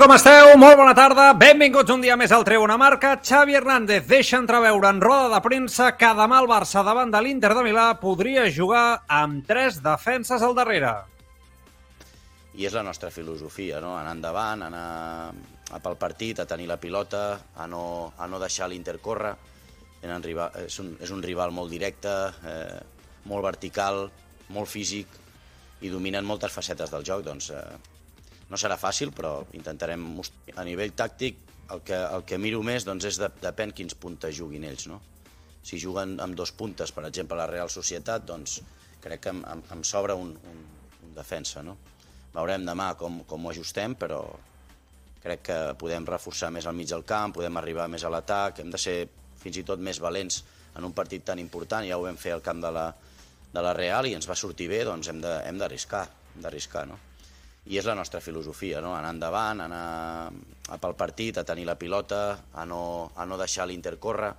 Com esteu? Molt bona tarda. Benvinguts un dia més al Tribuna Marca. Xavi Hernández deixa entreveure en roda de premsa que demà el Barça davant de l'Inter de Milà podria jugar amb tres defenses al darrere. I és la nostra filosofia, no? anar endavant, anar a pel partit, a tenir la pilota, a no, a no deixar l'Inter córrer. És, un, és un rival molt directe, eh, molt vertical, molt físic i dominen moltes facetes del joc. Doncs, eh, no serà fàcil, però intentarem... A nivell tàctic, el que, el que miro més doncs, és de, depèn quins puntes juguin ells. No? Si juguen amb dos puntes, per exemple, la Real Societat, doncs crec que em, em, em sobra un, un, un defensa. No? Veurem demà com, com ho ajustem, però crec que podem reforçar més al mig del camp, podem arribar més a l'atac, hem de ser fins i tot més valents en un partit tan important, ja ho vam fer al camp de la, de la Real i ens va sortir bé, doncs hem d'arriscar, hem d'arriscar, no? I és la nostra filosofia, no? anar endavant, anar a pel partit, a tenir la pilota, a no, a no deixar l'Inter córrer,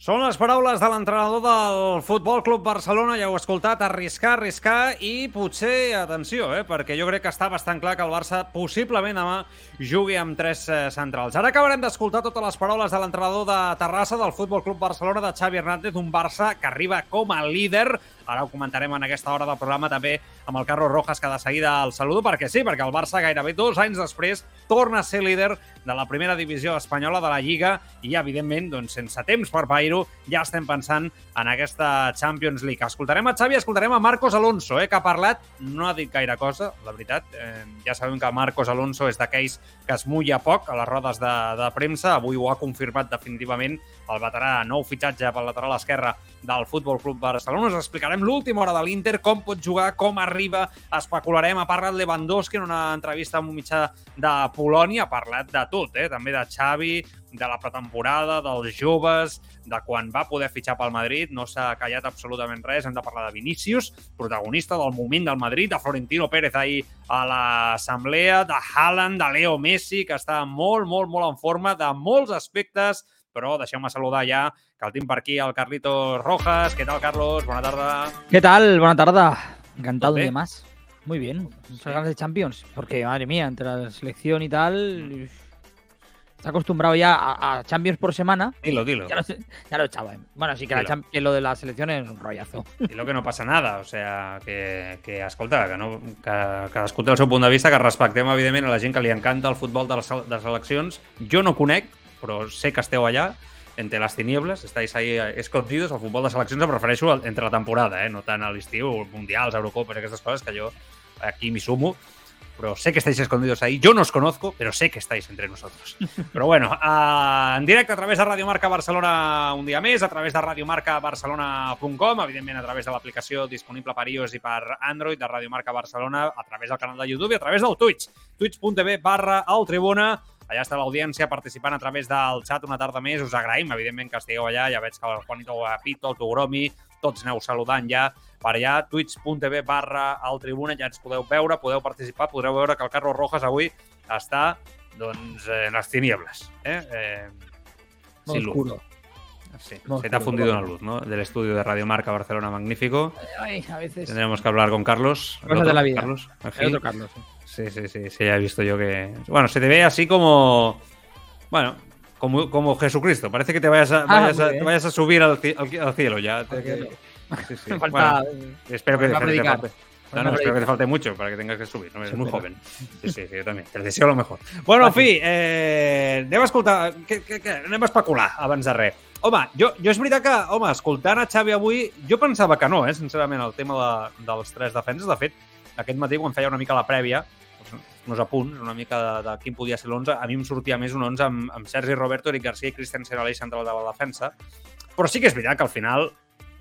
són les paraules de l'entrenador del Futbol Club Barcelona, ja heu escoltat, arriscar, arriscar i potser, atenció, eh, perquè jo crec que està bastant clar que el Barça possiblement demà jugui amb tres eh, centrals. Ara acabarem d'escoltar totes les paraules de l'entrenador de Terrassa del Futbol Club Barcelona, de Xavi Hernández, un Barça que arriba com a líder Ara ho comentarem en aquesta hora del programa també amb el Carlos Rojas, que de seguida el saludo, perquè sí, perquè el Barça gairebé dos anys després torna a ser líder de la primera divisió espanyola de la Lliga i, evidentment, doncs, sense temps per pair-ho, ja estem pensant en aquesta Champions League. Escoltarem a Xavi, escoltarem a Marcos Alonso, eh, que ha parlat, no ha dit gaire cosa, la veritat. Eh, ja sabem que Marcos Alonso és d'aquells que es mulla poc a les rodes de, de premsa. Avui ho ha confirmat definitivament el veterà nou fitxatge pel lateral esquerre del Futbol Club Barcelona. Us explicarem l'última hora de l'Inter, com pot jugar, com arriba, especularem. Ha parlat Lewandowski en una entrevista amb un mitjà de Polònia, ha parlat de tot, eh? també de Xavi, de la pretemporada, dels joves, de quan va poder fitxar pel Madrid, no s'ha callat absolutament res, hem de parlar de Vinícius, protagonista del moment del Madrid, de Florentino Pérez ahir a l'assemblea, de Haaland, de Leo Messi, que està molt, molt, molt en forma, de molts aspectes, però deixeu-me saludar ja, que el tinc per aquí, el Carlitos Rojas. ¿Qué tal, Carlos? Bona tarda. ¿Qué tal? Buena tarde. Encantado de más. Muy bien. Muchas ganas de Champions. Porque, madre mía, entre la selección y tal... Está acostumbrado ya a, Champions por semana. Dilo, dilo. Ya lo, ya lo echaba. bueno, sí que, la lo de la selección es un rollazo. Y lo que no pasa nada. O sea, que, que escolta, que, no, que, que escolta el seu punt de vista, que respectem, evidentment, a la gent que li encanta el futbol de les, de les seleccions. Jo no conec, però sé que esteu allà, entre les tinieblas, estáis ahí escondidos, el futbol de seleccions em refereixo entre la temporada, eh? no tant a l'estiu, mundials, Eurocopes, aquestes coses que jo aquí m'hi sumo, pero sé que estáis escondidos ahí. Yo no os conozco, pero sé que estáis entre nosotros. Pero bueno, uh, en directe a través de Radio Marca Barcelona un dia més, a través de radiomarcabarcelona.com, evidentment a través de l'aplicació disponible per iOS i per Android de Radio Marca Barcelona, a través del canal de YouTube i a través del Twitch, twitch.tv barra el Tribuna, Allà està l'audiència participant a través del xat una tarda més. Us agraïm, evidentment, que estigueu allà. Ja veig que el Juanito Guapito, el Togromi, tots aneu saludant ja per allà, twitch.tv barra al tribuna, ja ens podeu veure, podeu participar, podreu veure que el Carlos Rojas avui està doncs, en les tinieblas. Eh? eh sin luz. Sí, se te ha fundido una luz, ¿no? Del estudio de Radio Marca Barcelona, magnífico. Ay, a veces. Tendremos que hablar con Carlos. Cosas de la vida. Carlos, el otro Carlos. Sí. Sí, sí, sí, sí, ya he visto yo que... Bueno, se te ve así como... Bueno, como, como Jesucristo. Parece que te vayas a, ah, vayas a, te vayas a subir al, al, al cielo ya. Okay. Sí, sí. Falta, bueno, espero que. No, no, espero que te falte mucho para que tengas que subir. No? Es muy joven. Sí, sí, yo también. Te deseo lo mejor. Bueno, en fi, eh, anem a escoltar... Que, que, que, anem a especular abans de res. Home, jo, jo és veritat que, home, escoltant a Xavi avui, jo pensava que no, eh, sincerament, el tema de, dels tres defenses. De fet, aquest matí, quan feia una mica la prèvia, uns apunts, una mica de, de quin podia ser l'11, a mi em sortia més un 11 amb, amb Sergi Roberto, Eric Garcia i Christensen a central de la defensa. Però sí que és veritat que al final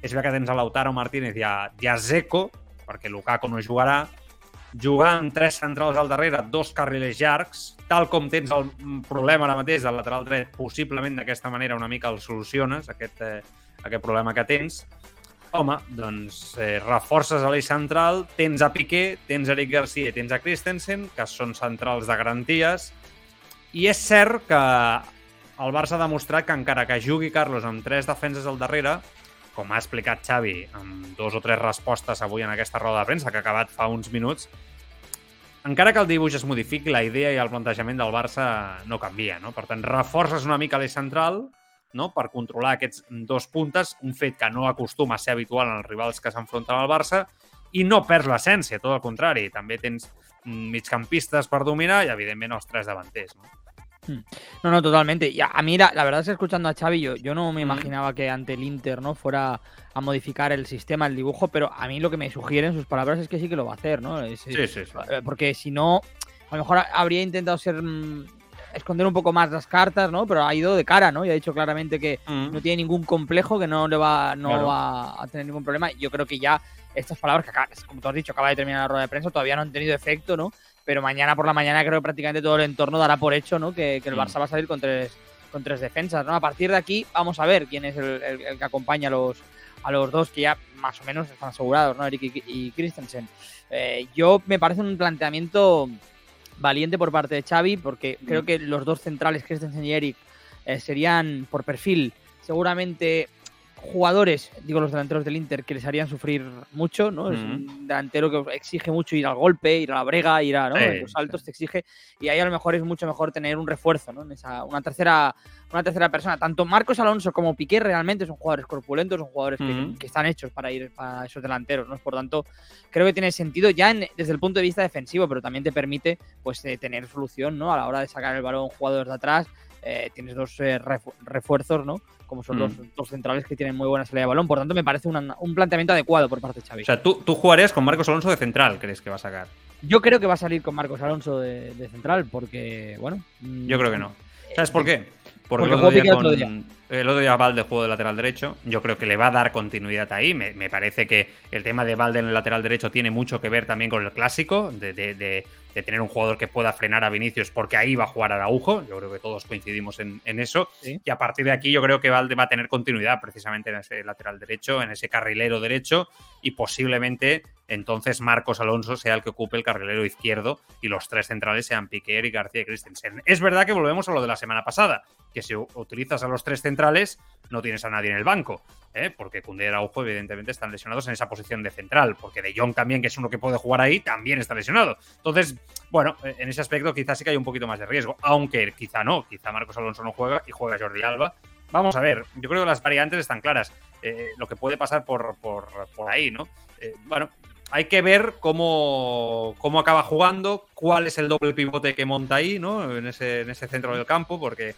és veritat que tens a Lautaro Martínez i a, i a Zeco, perquè Lukaku no jugarà, jugar amb tres centrals al darrere, dos carrilers llargs, tal com tens el problema ara mateix del lateral dret, possiblement d'aquesta manera una mica el soluciones, aquest, eh, aquest problema que tens, home, doncs eh, reforces a l'eix central, tens a Piqué, tens a Eric Garcia tens a Christensen, que són centrals de garanties, i és cert que el Barça ha demostrat que encara que jugui Carlos amb tres defenses al darrere, com ha explicat Xavi amb dos o tres respostes avui en aquesta roda de premsa que ha acabat fa uns minuts, encara que el dibuix es modifiqui, la idea i el plantejament del Barça no canvia. No? Per tant, reforces una mica l'eix central no? per controlar aquests dos puntes, un fet que no acostuma a ser habitual en els rivals que s'enfronten al Barça, i no perds l'essència, tot el contrari. També tens migcampistes per dominar i, evidentment, els tres davanters. No? Hmm. No, no, totalmente. Y a, mí la, verdad es que escuchando a Xavi, yo, yo no me imaginaba que ante el Inter no fuera a modificar el sistema, el dibujo, pero a mí lo que me sugieren sus palabras es que sí que lo va a hacer, ¿no? sí, sí, sí. Eh, porque si no, a lo mejor habría intentado ser mm, esconder un poco más las cartas, ¿no? Pero ha ido de cara, ¿no? Y ha dicho claramente que no tiene ningún complejo, que no le va, no va a tener ningún problema. Yo creo que ya estas palabras, que como tú has dicho, acaba de terminar la rueda de prensa, todavía no han tenido efecto, ¿no? pero mañana por la mañana creo que prácticamente todo el entorno dará por hecho ¿no? que, el mm. Barça va a salir con tres, con tres defensas. ¿no? A partir de aquí vamos a ver quién es el, que acompaña a los, a los dos que ya más o menos están asegurados, ¿no? Eric y, Christensen. Eh, yo me parece un planteamiento valiente por parte de Xavi porque mm. creo que los dos centrales, Christensen y Eric, eh, serían por perfil seguramente jugadores, digo los delanteros del Inter, que les harían sufrir mucho, ¿no? Es un delantero que exige mucho ir al golpe, ir a la brega, ir a los saltos, te exige. Y ahí a lo mejor es mucho mejor tener un refuerzo, ¿no? En esa, una, tercera, una tercera persona. Tanto Marcos Alonso como Piqué realmente son jugadores corpulentos, son jugadores que, están hechos para ir para esos delanteros, ¿no? Por tanto, creo que tiene sentido ya desde el punto de vista defensivo, pero también te permite pues eh, tener solución, ¿no? A la hora de sacar el balón jugadores de atrás, eh, tienes dos eh, refuerzos, ¿no? como son los mm. dos centrales que tienen muy buena salida de balón. Por tanto, me parece un planteamiento adecuado por parte de Xavi. O sea, ¿tú, tú jugarías con Marcos Alonso de central, crees que va a sacar. Yo creo que va a salir con Marcos Alonso de, central, porque, bueno. Yo creo que no. ¿Sabes por qué? Porque, el, otro día con, el otro día Valde juego de lateral derecho. Yo creo que le va a dar continuidad ahí. Me, parece que el tema de Valde en el lateral derecho tiene mucho que ver también con el clásico, de, de tener un jugador que pueda frenar a Vinicius, porque ahí va a jugar Araujo. Yo creo que todos coincidimos en, eso. Y a partir de aquí, yo creo que Valde va a tener continuidad precisamente en ese lateral derecho, en ese carrilero derecho, y posiblemente entonces Marcos Alonso sea el que ocupe el carrilero izquierdo y los tres centrales sean Piqué, y García y Christensen. Es verdad que volvemos a lo de la semana pasada, que si utilizas a los tres centrales, no tienes a nadie en el banco. ¿eh? porque Cundé y Araujo evidentemente están lesionados en esa posición de central, porque De Jong también, que es uno que puede jugar ahí, también está lesionado. Entonces, bueno, en ese aspecto quizás sí que hay un poquito más de riesgo, aunque quizá no, quizá Marcos Alonso no juega y juega Jordi Alba. Vamos a ver, yo creo que las variantes están claras, eh, lo que puede pasar por, por, ahí, ¿no? Eh, bueno, hay que ver cómo, cómo acaba jugando, cuál es el doble pivote que monta ahí, ¿no? En ese, en ese centro del campo, porque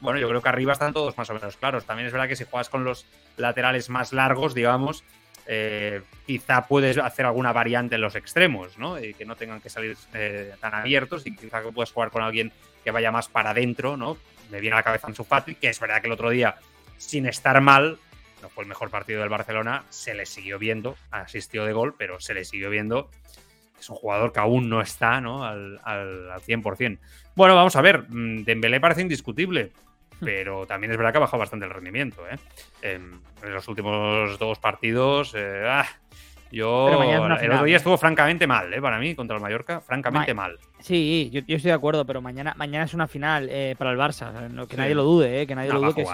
bueno, yo creo que arriba están todos más o menos claros. También es verdad que si juegas con los laterales más largos, digamos, eh, quizá puedes hacer alguna variante en los extremos, ¿no? Que no tengan que salir eh, tan abiertos y quizá que puedas jugar con alguien que vaya más para adentro, ¿no? Me viene a la cabeza Ansu Fati, que es verdad que el otro día, sin estar mal, no fue el mejor partido del Barcelona, se le siguió viendo, asistió de gol, pero se le siguió viendo. Es un jugador que aún no está ¿no? Al, al, al 100%. Bueno, vamos a ver, mm, Dembélé parece indiscutible pero también es verdad que ha bajado bastante el rendimiento. ¿eh? En, los últimos dos partidos, eh, ah, yo el otro día estuvo francamente mal, ¿eh? Para mí, contra el Mallorca, francamente mal. Sí, yo, estoy de acuerdo, pero mañana, mañana es una final eh, para el Barça. Que nadie lo dude, ¿eh? Que nadie lo dude.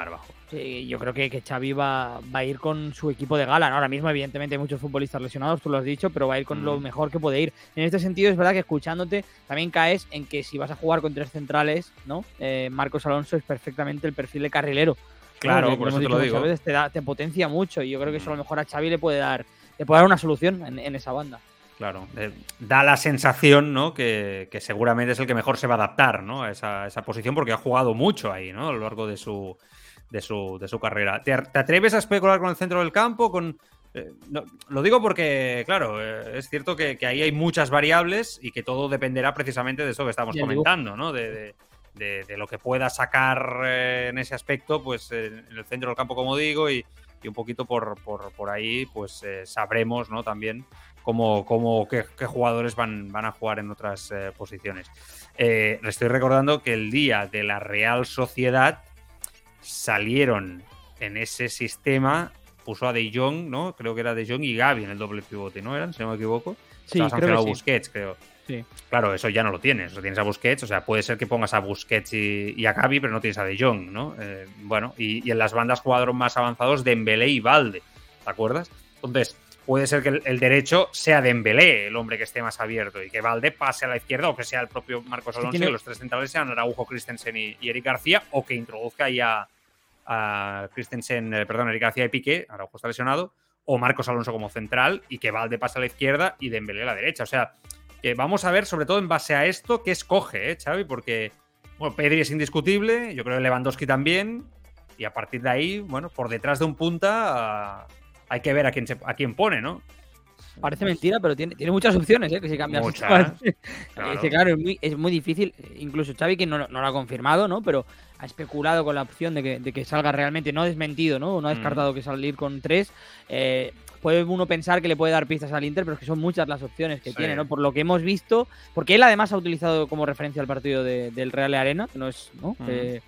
Sí, yo creo que, que Xavi va, va, a ir con su equipo de gala. Ahora mismo, evidentemente, hay muchos futbolistas lesionados, tú lo has dicho, pero va a ir con lo mm. mejor que puede ir. En este sentido, es verdad que escuchándote también caes en que si vas a jugar con tres centrales, ¿no? Eh, Marcos Alonso es perfectamente el perfil de carrilero. Claro, por eso te lo digo. Te, te potencia mucho y yo creo que eso a lo mm. mejor a Xavi le puede dar le puede dar una solución en, esa banda. Claro, eh, da la sensación, ¿no? Que, seguramente es el que mejor se va a adaptar, ¿no? A esa, posición porque ha jugado mucho ahí, ¿no? A lo largo de su, de su, de su carrera. ¿Te, atreves a especular con el centro del campo? Con, eh, lo digo porque, claro, eh, es cierto que, ahí hay muchas variables y que todo dependerá precisamente de eso que estamos comentando, ¿no? De, lo que pueda sacar en ese aspecto, pues en el centro del campo, como digo, y, un poquito por, por, ahí, pues sabremos, ¿no? También cómo, qué, jugadores van, van, a jugar en otras eh, posiciones. Eh, le estoy recordando que el día de la Real Sociedad salieron en ese sistema, puso a De Jong, ¿no? Creo que era De Jong y Gaby en el doble pivote, ¿no eran? Si no me equivoco. Sí, creo que Busquets, creo. Sí. Claro, eso ya no lo tienes. Lo tienes a Busquets, o sea, puede ser que pongas a Busquets y, a Gaby, pero no tienes a De Jong, ¿no? Eh, bueno, y, y, en las bandas jugadores más avanzados, Dembélé y Valde, ¿te acuerdas? Entonces, puede ser que el, derecho sea Dembélé, el hombre que esté más abierto, y que Valde pase a la izquierda, o que sea el propio Marcos Alonso, y los tres centrales sean Araujo, Christensen y, Eric García, o que introduzca ya a Christensen, eh, perdón, Eric García y Piqué, Araujo está lesionado, o Marcos Alonso como central, y que Valde pase a la izquierda y Dembélé a la derecha. O sea, que vamos a ver, sobre todo en base a esto, qué escoge, ¿eh, Xavi? Porque, bueno, Pedri es indiscutible, yo creo que Lewandowski también, y a partir de ahí, bueno, por detrás de un punta hay que ver a quién, a quién pone, ¿no? Parece mentira, pero tiene, tiene muchas opciones, ¿eh? Que si cambias. Muchas, claro, claro es, muy, es, muy, difícil. Incluso Xavi, que no, no, lo ha confirmado, ¿no? Pero ha especulado con la opción de que, de que salga realmente, no desmentido, ¿no? No ha mm. descartado que salir con tres. Eh, puede uno pensar que le puede dar pistas al Inter, pero es que son muchas las opciones que tiene, ¿no? Por lo que hemos visto, porque él además ha utilizado como referencia el partido del Real Arena, que no es, ¿no? Que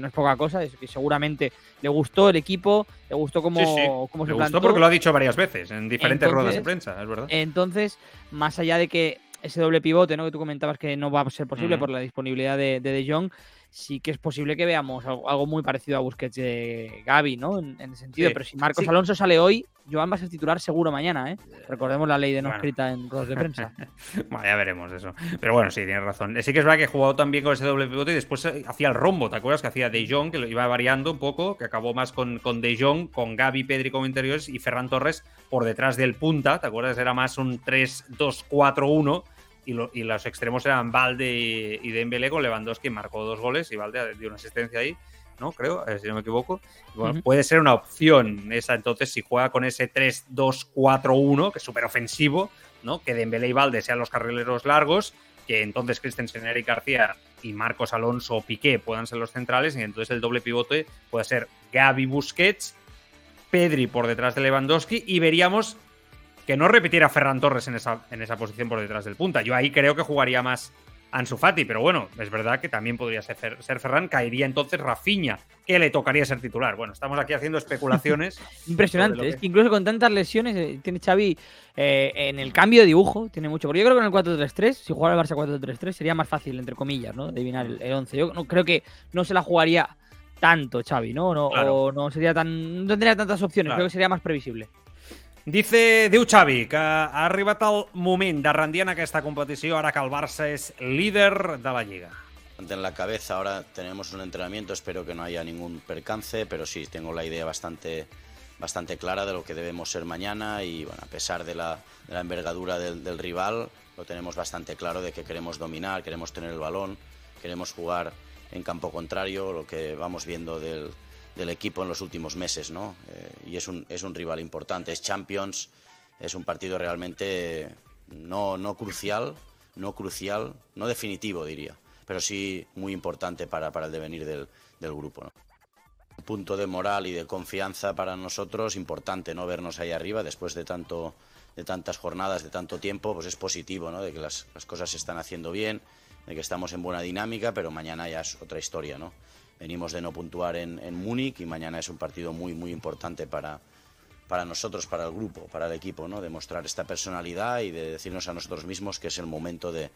no es poca cosa, es que seguramente le gustó el equipo, le gustó cómo, se le gustó porque lo ha dicho varias veces en diferentes ruedas de prensa, es verdad. Entonces, más allá de que ese doble pivote, ¿no? Que tú comentabas que no va a ser posible por la disponibilidad de, de, de Jong, sí que es posible que veamos algo, muy parecido a Busquets de Gaby, ¿no? En, ese sentido. Pero si Marcos Alonso sale hoy, Joan va a ser titular seguro mañana, ¿eh? Recordemos la ley de no escrita en ruedas de prensa. bueno, ya veremos eso. Pero bueno, sí, tienes razón. Sí que es verdad que he jugado también con ese doble pivote y después eh, hacía el rombo, ¿te acuerdas? Que hacía De Jong, que lo iba variando un poco, que acabó más con, con De Jong, con Gaby, Pedri como interiores y Ferran Torres por detrás del punta, ¿te acuerdas? Era más un 3-2-4-1 y, los extremos eran Valde y, Dembélé con Lewandowski marcó dos goles y Valde dio una asistencia ahí, ¿no? Creo, si no me equivoco. Bueno, Puede ser una opción esa entonces si juega con ese 3-2-4-1, que es súper ofensivo, ¿no? Que Dembélé y Valde sean los carrileros largos, que entonces Christensen, Eric García y Marcos Alonso o Piqué puedan ser los centrales y entonces el doble pivote puede ser Gaby Busquets, Pedri por detrás de Lewandowski y veríamos que no repitiera Ferran Torres en esa, en esa posición por detrás del punta. Yo ahí creo que jugaría más Ansu Fati, pero bueno, es verdad que también podría ser, ser Ferran, caería entonces Rafinha, que le tocaría ser titular. Bueno, estamos aquí haciendo especulaciones. Impresionante, es que incluso con tantas lesiones eh, tiene Xavi eh, en el cambio de dibujo, tiene mucho. Porque yo creo que en el 4-3-3, si jugara el Barça 4-3-3, sería más fácil, entre comillas, ¿no? Adivinar el, 11. Yo no, creo que no se la jugaría tanto Xavi, ¿no? no O no sería tan. No tendría tantas opciones, creo que sería más previsible. Dice, diu Xavi que ha arribat el moment de rendir en aquesta competició ara que el Barça es líder de la Liga. En la cabeza ahora tenemos un entrenamiento, espero que no haya ningún percance, pero sí tengo la idea bastante, bastante clara de lo que debemos ser mañana y bueno, a pesar de la, de la envergadura del, del, rival, lo tenemos bastante claro de que queremos dominar, queremos tener el balón, queremos jugar en campo contrario, lo que vamos viendo del, del equipo en los últimos meses, ¿no? Eh, y es un, es un rival importante, es Champions, es un partido realmente no, no crucial, no crucial, no definitivo diría, pero sí muy importante para, para el devenir del, del grupo. punto de moral y de confianza para nosotros importante, no vernos ahí arriba después de tanto de tantas jornadas, de tanto tiempo, pues es positivo, ¿no? De que las, las cosas se están haciendo bien, de que estamos en buena dinámica, pero mañana ya es otra historia, ¿no? Venimos de no puntuar en, en Múnich y mañana es un partido muy, muy importante para, para nosotros, para el grupo, para el equipo, ¿no? Demostrar esta personalidad y de decirnos a nosotros mismos que es el momento de,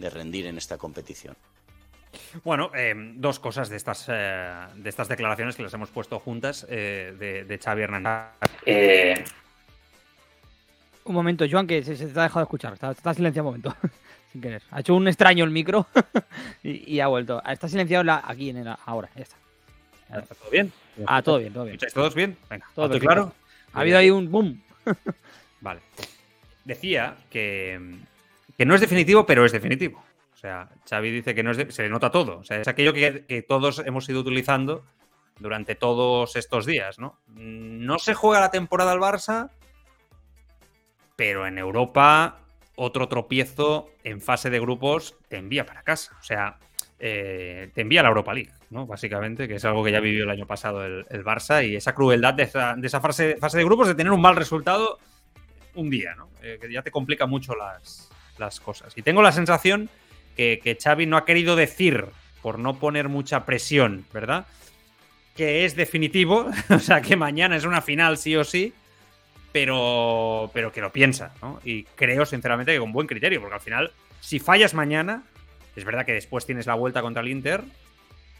de rendir en esta competición. Bueno, eh, dos cosas de estas, eh, de estas declaraciones que las hemos puesto juntas eh, de, de, Xavi Hernández. Eh, un momento, Joan, que se, te ha dejado de escuchar. Está, está silenciado un momento. Sin querer. Ha hecho un extraño el micro y, ha vuelto. Está silenciado aquí en el, ahora, ya está. ¿Está todo bien? Ah, todo bien, todo bien. ¿Estáis todos bien? Venga, todo claro? Ha habido ahí un boom. vale. decía que, que no es definitivo, pero es definitivo. O sea, Xavi dice que no es se le nota todo. O sea, es aquello que, que, todos hemos ido utilizando durante todos estos días, ¿no? No se juega la temporada al Barça, pero en Europa otro tropiezo en fase de grupos te envía para casa. O sea, eh, te envía a la Europa League, ¿no? Básicamente, que es algo que ya vivió el año pasado el, Barça y esa crueldad de esa, fase, de grupos de tener un mal resultado un día, ¿no? Eh, que ya te complica mucho las, las, cosas. Y tengo la sensación que, que Xavi no ha querido decir, por no poner mucha presión, ¿verdad? Que es definitivo, o sea, que mañana es una final sí o sí, pero, pero que lo piensa, ¿no? Y creo, sinceramente, que con buen criterio, porque al final, si fallas mañana, es verdad que después tienes la vuelta contra el Inter,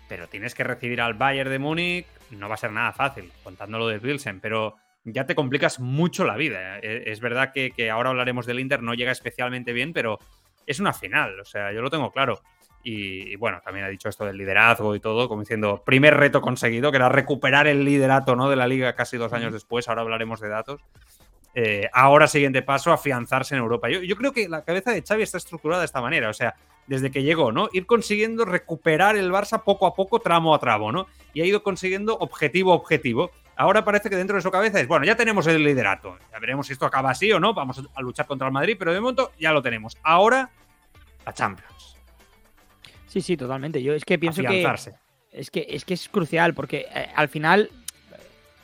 pero tienes que recibir al Bayern de Múnich, no va a ser nada fácil, contándolo de Wilson, pero ya te complicas mucho la vida. ¿eh? Es verdad que, ahora hablaremos del Inter, no llega especialmente bien, pero es una final, o sea, yo lo tengo claro. Y, bueno, también ha dicho esto del liderazgo y todo, como diciendo, primer reto conseguido, que era recuperar el liderato ¿no? de la liga casi dos años después, ahora hablaremos de datos. Eh, ahora, siguiente paso, afianzarse en Europa. Yo, yo, creo que la cabeza de Xavi está estructurada de esta manera, o sea, desde que llegó, ¿no? Ir consiguiendo recuperar el Barça poco a poco, tramo a tramo, ¿no? Y ha ido consiguiendo objetivo a objetivo. Ahora parece que dentro de su cabeza es, bueno, ya tenemos el liderato. Ya veremos si esto acaba así o no. Vamos a luchar contra el Madrid, pero de momento ya lo tenemos. Ahora, la Champions. Sí, sí, totalmente. Yo es que pienso que es que es que es crucial porque eh, al final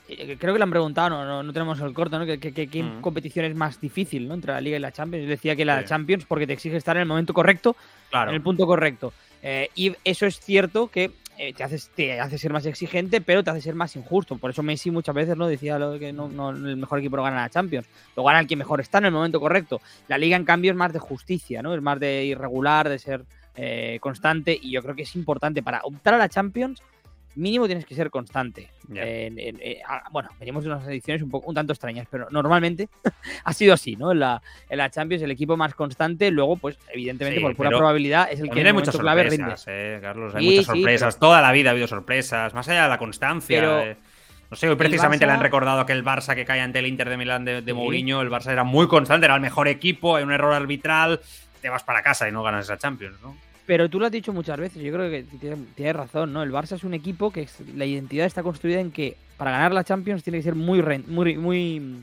eh, creo que le han preguntado, no, no, tenemos el corto, ¿no? ¿Qué, qué, competición es más difícil, ¿no? Entre la Liga y la Champions. Yo decía que la Champions porque te exige estar en el momento correcto, en el punto correcto. Eh, y eso es cierto que te, hace, te hace ser más exigente, pero te hace ser más injusto. Por eso Messi muchas veces no decía lo que no, el mejor equipo no gana la Champions. Lo gana el que mejor está en el momento correcto. La Liga, en cambio, es más de justicia, ¿no? Es más de irregular, de ser eh, constante y yo creo que es importante para optar a la Champions. Mínimo tienes que ser constante. Eh, bueno, venimos de unas ediciones un, poco, un tanto extrañas, pero normalmente ha sido así, ¿no? En la, en la Champions, el equipo más constante, luego, pues, evidentemente, por pura probabilidad, es el que hay muchas sorpresas, eh, Carlos, hay muchas sorpresas. Toda la vida ha habido sorpresas, más allá de la constancia. no sé, hoy precisamente le han recordado que el Barça que cae ante el Inter de Milán de, de Mourinho, el Barça era muy constante, era el mejor equipo, hay un error arbitral, te vas para casa y no ganas esa Champions, ¿no? Pero tú lo has dicho muchas veces, yo creo que tienes, razón, ¿no? El Barça es un equipo que la identidad está construida en que para ganar la Champions tiene que ser muy, muy, muy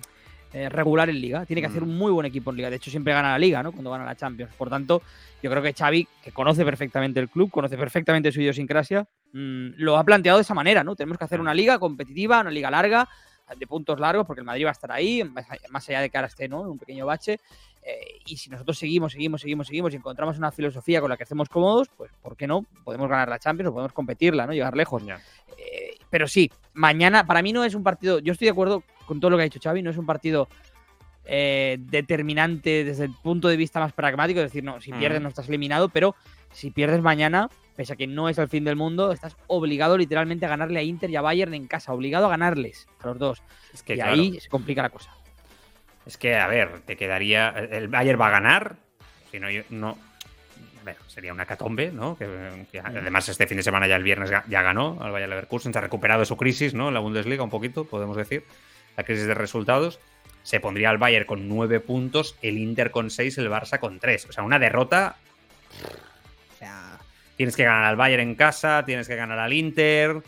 eh, regular en Liga, tiene que hacer mm. un muy buen equipo en Liga. De hecho, siempre gana la Liga, ¿no? Cuando gana la Champions. Por tanto, yo creo que Xavi, que conoce perfectamente el club, conoce perfectamente su idiosincrasia, mm, lo ha planteado de esa manera, ¿no? Tenemos que hacer una liga competitiva, una liga larga, de puntos largos, porque el Madrid va a estar ahí, más allá de que ahora esté, ¿no? Un pequeño bache. Eh, y si nosotros seguimos, seguimos, seguimos, seguimos y encontramos una filosofía con la que hacemos cómodos, pues ¿por qué no? Podemos ganar la Champions o podemos competirla, ¿no? Llegar lejos. Eh, pero sí, mañana, para mí no es un partido, yo estoy de acuerdo con todo lo que ha dicho Xavi, no es un partido eh, determinante desde el punto de vista más pragmático, es decir, no, si pierdes no estás eliminado, pero si pierdes mañana, pese a que no es el fin del mundo, estás obligado literalmente a ganarle a Inter y a Bayern en casa, obligado a ganarles a los dos. Es que, y ahí se complica la cosa. Es que, a ver, te quedaría. El Bayern va a ganar. Si no, no. sería una catombe, ¿no? Que, mm. además este fin de semana ya el viernes ya ganó al Bayern Leverkusen, se ha recuperado de su crisis, ¿no? En la Bundesliga un poquito, podemos decir. La crisis de resultados. Se pondría al Bayern con nueve puntos, el Inter con seis, el Barça con tres. O sea, una derrota. O sea, tienes que ganar al Bayern en casa, tienes que ganar al Inter.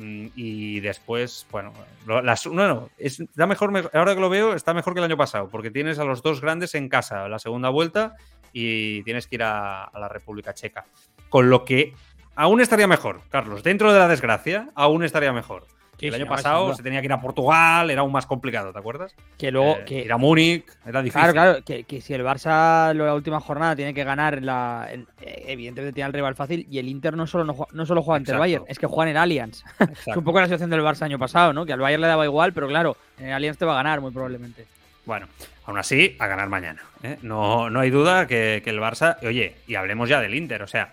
Mm, y después, bueno, las, no, está mejor, ahora que lo veo, está mejor que el año pasado, porque tienes a los dos grandes en casa la segunda vuelta y tienes que ir a, la República Checa. Con lo que aún estaría mejor, Carlos, dentro de la desgracia, aún estaría mejor el año pasado se tenía que ir a Portugal, era aún más complicado, ¿te acuerdas? Que luego. Eh, que, ir a Múnich, era difícil. Claro, claro, que, si el Barça la última jornada tiene que ganar, la, eh, evidentemente tiene el rival fácil y el Inter no solo, no, solo juega ante el Bayern, es que juega en el Allianz. es un poco la situación del Barça año pasado, ¿no? Que al Bayern le daba igual, pero claro, en el Allianz te va a ganar muy probablemente. Bueno, aún así, a ganar mañana. ¿eh? No, no hay duda que, que el Barça. Oye, y hablemos ya del Inter, o sea,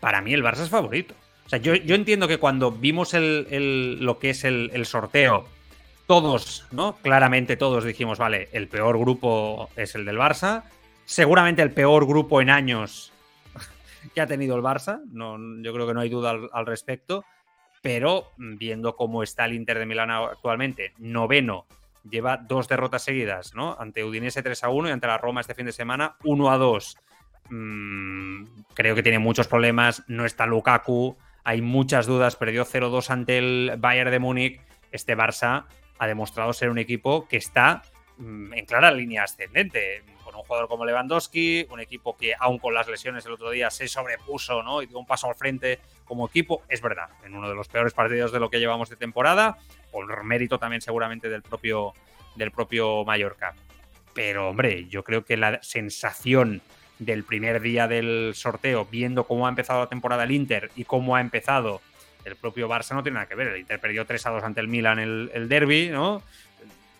para mí el Barça es favorito. O sea, yo, entiendo que cuando vimos lo que es el, sorteo, todos, ¿no? Claramente todos dijimos, vale, el peor grupo es el del Barça. Seguramente el peor grupo en años que ha tenido el Barça. No, yo creo que no hay duda al, respecto. Pero viendo cómo está el Inter de Milán actualmente, noveno, lleva dos derrotas seguidas, ¿no? Ante Udinese 3 a 1 y ante la Roma este fin de semana 1 a 2. Mm, creo que tiene muchos problemas, no está Lukaku, hay muchas dudas, perdió 0-2 ante el Bayern de Múnich. Este Barça ha demostrado ser un equipo que está mm, en clara línea ascendente, con un jugador como Lewandowski, un equipo que aun con las lesiones el otro día se sobrepuso ¿no? y dio un paso al frente como equipo, es verdad, en uno de los peores partidos de lo que llevamos de temporada, por mérito también seguramente del propio, del propio Mallorca. Pero hombre, yo creo que la sensación del primer día del sorteo, viendo cómo ha empezado la temporada el Inter y cómo ha empezado el propio Barça, no tiene nada que ver. El Inter perdió 3 a 2 ante el Milan el, el derby, ¿no?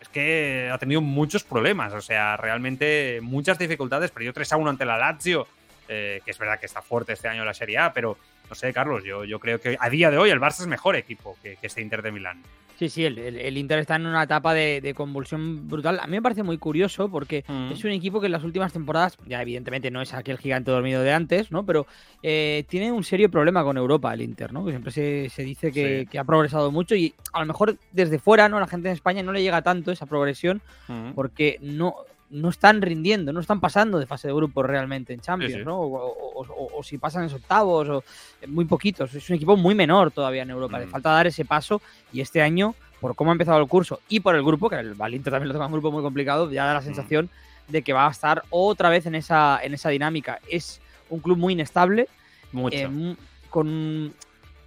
Es que ha tenido muchos problemas, o sea, realmente muchas dificultades. Perdió 3 a 1 ante la Lazio, eh, que es verdad que está fuerte este año la Serie A, pero no sé, Carlos, yo, yo creo que a día de hoy el Barça es mejor equipo que, que este Inter de Milán. Sí, sí, el, Inter está en una etapa de, convulsión brutal. A mí me parece muy curioso porque mm. es un equipo que en las últimas temporadas, ya evidentemente no es aquel gigante dormido de antes, ¿no? Pero eh, tiene un serio problema con Europa el Inter, ¿no? Que siempre se, dice que, ha progresado mucho y a lo mejor desde fuera, ¿no? La gente en España no le llega tanto esa progresión mm. porque no no están rindiendo, no están pasando de fase de grupo realmente en Champions, ¿no? O, si pasan en octavos, o muy poquitos. Es un equipo muy menor todavía en Europa. Le mm. falta dar ese paso y este año, por cómo ha empezado el curso y por el grupo, que el Valinter también lo toma un grupo muy complicado, ya da la mm. sensación de que va a estar otra vez en esa, en esa dinámica. Es un club muy inestable, eh, con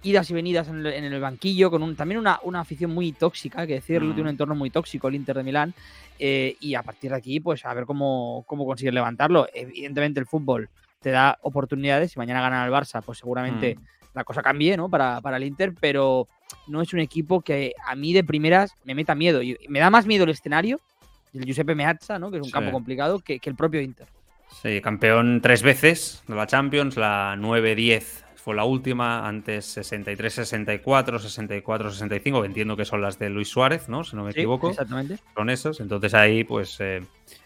idas y venidas en el, banquillo, con un, también una, una, afición muy tóxica, hay que decirlo, tiene un mm. entorno muy tóxico el Inter de Milán, eh, y a partir de aquí, pues a ver cómo, cómo consigue levantarlo. Evidentemente el fútbol te da oportunidades, si mañana gana el Barça, pues seguramente mm. la cosa cambie, ¿no? Para, para el Inter, pero no es un equipo que a mí de primeras me meta miedo. Y me da más miedo el escenario, el Giuseppe Meazza, ¿no? Que es un campo complicado, que, que el propio Inter. Sí, campeón tres veces de la Champions, la 9-10 fue la última, antes 63, 64, 64, 65, que entiendo que son las de Luis Suárez, ¿no? Si no me equivoco. Exactamente. Son esos. Entonces ahí, pues, eh,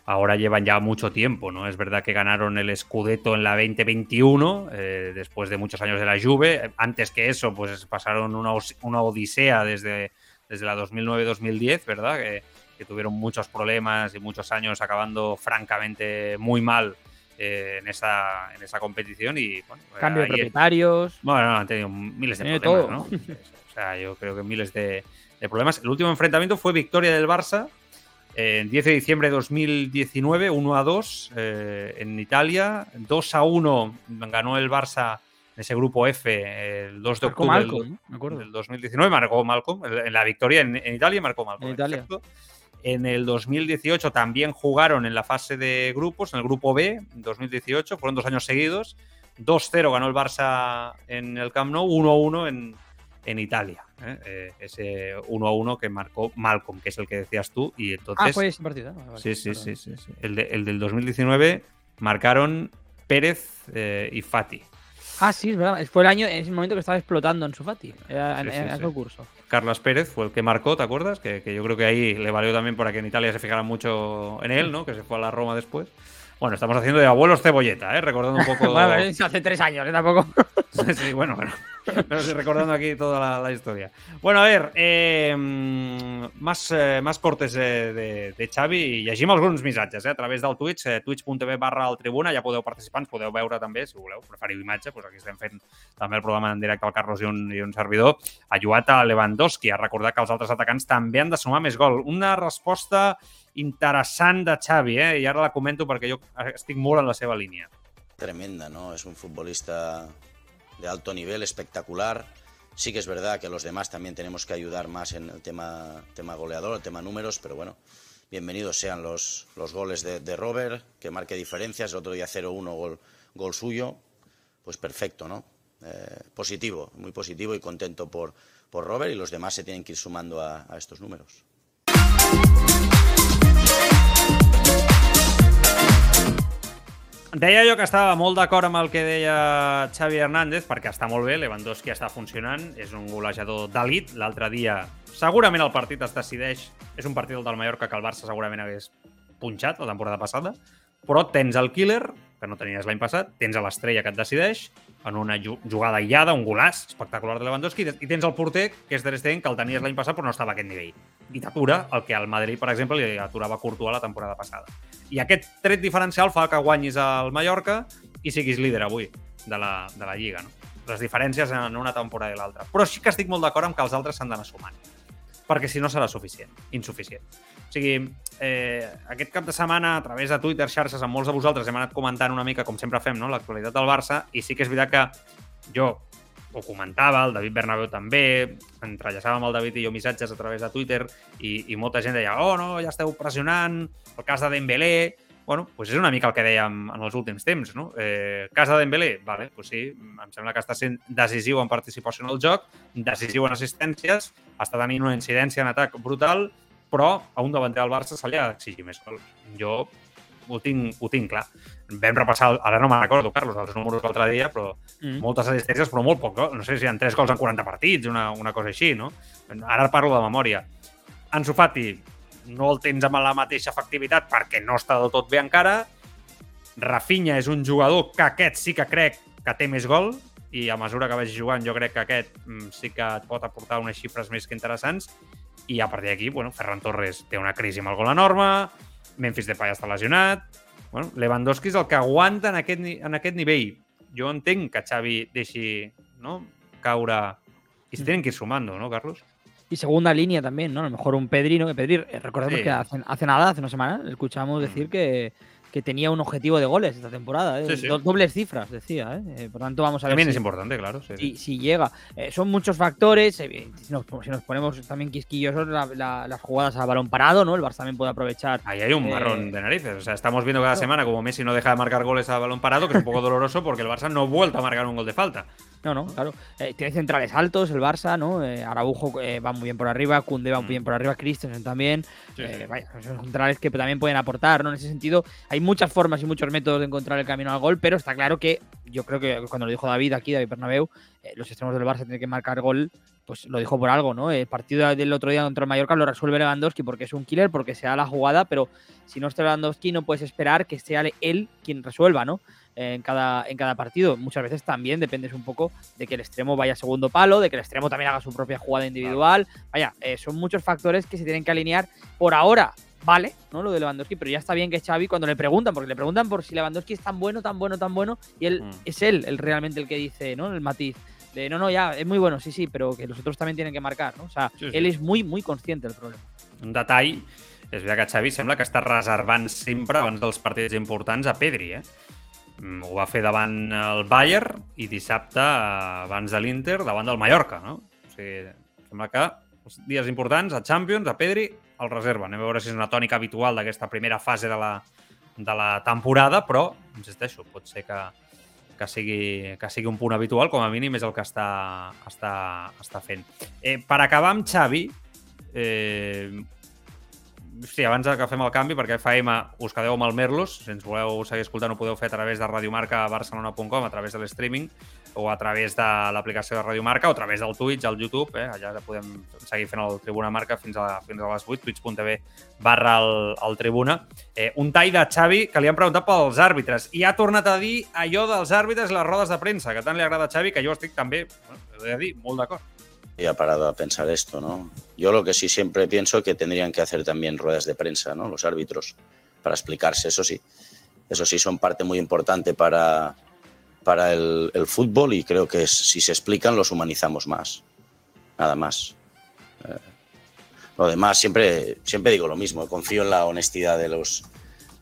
ahora llevan ya mucho tiempo, ¿no? Es verdad que ganaron el Scudetto en la 2021, eh, después de muchos años de la Juve. Antes que eso, pues pasaron una, una odisea desde, desde la 2009-2010, ¿verdad? Que, que tuvieron muchos problemas y muchos años acabando francamente muy mal eh, en, esa, en esa competición y bueno, cambio de propietarios. Bueno, han tenido miles de problemas, ¿no? o sea, yo creo que miles de, problemas. El último enfrentamiento fue victoria del Barça en 10 de diciembre de 2019, 1 a 2 eh, en Italia, 2 a 1 ganó el Barça en ese grupo F el 2 de octubre del, 2019, marcó Malcolm en la victoria en, Italia, marcó Malcolm. En Italia. En el 2018 también jugaron en la fase de grupos, en el grupo B, 2018, fueron dos años seguidos. 2-0 ganó el Barça en el Camp Nou, 1-1 en, en Italia. ¿eh? Eh, ese 1-1 que marcó Malcolm, que es el que decías tú. Y entonces, ah, fue ese partido. sí, sí, sí, sí, El, el, del 2019 marcaron Pérez eh, y Fati. Ah, sí, es verdad. Fue el año, en ese momento que estaba explotando en su Fati, en, el concurso. Carlos Pérez fue el que marcó, ¿te acuerdas? Que, que, yo creo que ahí le valió también para que en Italia se fijara mucho en él, ¿no? Que se fue a la Roma después. Bueno, estamos haciendo de abuelos cebolleta, ¿eh? Recordando un poco. bueno, hace tres años, ¿eh? Tampoco. sí, bueno, bueno. Pero estoy recordando aquí toda la, historia. Bueno, a ver, eh, más, eh, más cortes de, de, de Xavi i llegim alguns missatges eh, a través del Twitch, eh, twitch.tv barra el Tribuna, ja podeu participar, ens podeu veure també, si voleu, preferiu imatge, doncs aquí estem fent també el programa en directe al Carlos i un, i un servidor. Ha a Lewandowski, a recordar que els altres atacants també han de sumar més gol. Una resposta interessant de Xavi, eh? i ara la comento perquè jo estic molt en la seva línia. Tremenda, ¿no? Es un futbolista de alto nivel, espectacular. Sí que es verdad que los demás también tenemos que ayudar más en el tema, tema goleador, el tema números, pero bueno, bienvenidos sean los, los goles de, Robert, que marque diferencias. El otro día 0-1 gol, gol suyo, pues perfecto, ¿no? Eh, positivo, muy positivo y contento por, por Robert y los demás se tienen que ir sumando a estos números. Deia jo que estava molt d'acord amb el que deia Xavi Hernández, perquè està molt bé, Lewandowski està funcionant, és un golejador d'elit. L'altre dia, segurament el partit es decideix, és un partit del Mallorca que el Barça segurament hagués punxat la temporada passada, però tens el killer, que no tenies l'any passat, tens a l'estrella que et decideix, en una jugada aïllada, un golaç espectacular de Lewandowski, i tens el porter, que és Stegen, que el tenies l'any passat però no estava a aquest nivell. I t'atura el que al Madrid, per exemple, li aturava Courtois la temporada passada. I aquest tret diferencial fa que guanyis al Mallorca i siguis líder avui de la, de la Lliga. No? Les diferències en una temporada i l'altra. Però sí que estic molt d'acord amb que els altres s'han d'anar sumant perquè si no serà suficient, insuficient. O sigui, eh, aquest cap de setmana, a través de Twitter, xarxes, amb molts de vosaltres hem anat comentant una mica, com sempre fem, no? l'actualitat del Barça, i sí que és veritat que jo ho comentava, el David Bernabéu també, entrellaçàvem el David i jo missatges a través de Twitter i, i molta gent deia, oh no, ja esteu pressionant, el cas de Dembélé, bueno, doncs és una mica el que dèiem en els últims temps, no? Eh, cas de Dembélé, vale, doncs sí, em sembla que està sent decisiu en participació en el joc, decisiu en assistències, està tenint una incidència en atac brutal, però a un davanter del Barça se li ha d'exigir més gols. Jo ho tinc, ho tinc clar. Vam repassar, ara no me'n recordo, Carlos, els números l'altre dia, però mm. moltes assistències, però molt poc. No sé si hi ha 3 gols en 40 partits, una, una cosa així, no? Ara parlo de memòria. Ansu Fati, no el tens amb la mateixa efectivitat perquè no està del tot bé encara. Rafinha és un jugador que aquest sí que crec que té més gol, i a mesura que vagi jugant jo crec que aquest mm, sí que et pot aportar unes xifres més que interessants i a partir d'aquí, bueno, Ferran Torres té una crisi amb el gol enorme, Memphis Depay està lesionat, bueno, Lewandowski és el que aguanta en aquest, en aquest nivell. Jo entenc que Xavi deixi no, caure i se mm. tenen que ir sumando, ¿no, Carlos? Y segunda línea también, ¿no? A lo mejor un Pedri, ¿no? Que Pedri, eh, recordemos sí. que hace, hace, nada, hace una semana, escuchamos decir mm. que, que tenía un objetivo de goles esta temporada. ¿eh? Sí, sí. dobles cifras, decía. ¿eh? ¿eh? Por tanto, vamos a ver. También si, es importante, claro. Sí, si, si llega. Eh, son muchos factores. Eh, si nos, si, nos, ponemos también quisquillosos, la, la, las jugadas a balón parado, ¿no? El Barça también puede aprovechar. Ahí hay un marrón de narices. O sea, estamos viendo cada claro. semana como Messi no deja de marcar goles a balón parado, que es un poco doloroso porque el Barça no ha vuelto a marcar un gol de falta. No, no, claro. Eh, tiene centrales altos el Barça, ¿no? Eh, Araujo eh, va muy bien por arriba, Kunde va muy bien por arriba, Christensen también. Sí, sí. Vaya, son centrales que también pueden aportar, ¿no? En ese sentido, hay muchas formas y muchos métodos de encontrar el camino al gol, pero está claro que yo creo que cuando lo dijo David aquí, David Bernabéu, los extremos del Barça tienen que marcar gol, pues lo dijo por algo, ¿no? El partido del otro día contra el Mallorca lo resuelve Lewandowski porque es un killer, porque se da la jugada, pero si no está Lewandowski no puedes esperar que sea él quien resuelva, ¿no? En cada, en cada partido. Muchas veces también dependes un poco de que el extremo vaya a segundo palo, de que el extremo también haga su propia jugada individual. Vaya, eh, son muchos factores que se tienen que alinear. Por ahora, vale, ¿no? Lo de Lewandowski, pero ya está bien que Xavi, cuando le preguntan, porque le preguntan por si Lewandowski es tan bueno, tan bueno, tan bueno, y él mm. es él el realmente el que dice, ¿no? El matiz. De, no, no, ya, es muy bueno, sí, sí, pero que los otros también tienen que marcar, ¿no? O sea, sí, sí. él és muy, muy consciente del problema. Un detall, és veritat que Xavi sembla que està reservant sempre abans dels partits importants a Pedri, eh? Mm, ho va fer davant el Bayern i dissabte, abans de l'Inter, davant del Mallorca, no? O sigui, sembla que els dies importants, a Champions, a Pedri, el reserva. Anem a veure si és una tònica habitual d'aquesta primera fase de la, de la temporada, però, insisteixo, pot ser que, que, sigui, que sigui un punt habitual, com a mínim és el que està, està, està fent. Eh, per acabar amb Xavi, eh, sí, abans que fem el canvi, perquè FM us quedeu amb el Merlos, si ens voleu seguir escoltant ho podeu fer a través de radiomarcabarcelona.com, a través de l'streaming, o a través de l'aplicació de Radio Marca, o a través del Twitch, al YouTube, eh? allà podem seguir fent el Tribuna Marca fins a, fins a les 8, twitch.tv barra el, el Tribuna. Eh, un tall de Xavi que li han preguntat pels àrbitres, i ha tornat a dir allò dels àrbitres i les rodes de premsa, que tant li agrada a Xavi, que jo estic també, bueno, he de dir, molt d'acord y ha parado a pensar esto, ¿no? Yo lo que sí siempre pienso que tendrían que hacer también ruedas de prensa, ¿no? Los árbitros, para explicarse, eso sí. Eso sí son parte muy importante para, para el, fútbol y creo que si se explican los humanizamos más. Nada más. Eh, lo demás, siempre, siempre digo lo mismo, confío en la honestidad de los,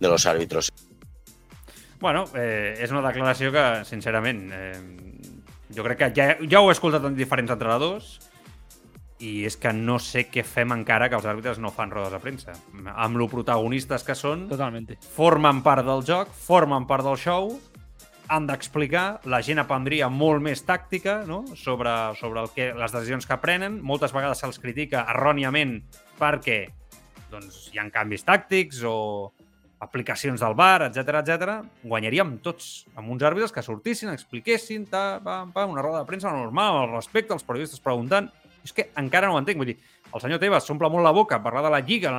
de los árbitros. Bueno, eh, és una declaració que, sincerament, eh, jo crec que ja, ja ho he escoltat en diferents entrenadors i és que no sé què fem encara que els àrbitres no fan rodes de premsa. Amb lo protagonistes que són, Totalmente. formen part del joc, formen part del show, han d'explicar, la gent aprendria molt més tàctica no? sobre, sobre el que, les decisions que prenen. Moltes vegades se'ls critica erròniament perquè doncs, hi ha canvis tàctics o, aplicacions del bar, etc etc, guanyaríem tots amb uns àrbitres que sortissin, expliquessin, ta, pa, pa, una roda de premsa normal, el respecte, els periodistes preguntant. És que encara no ho entenc. Vull dir, el senyor Tebas s'omple molt la boca parlar de la Lliga,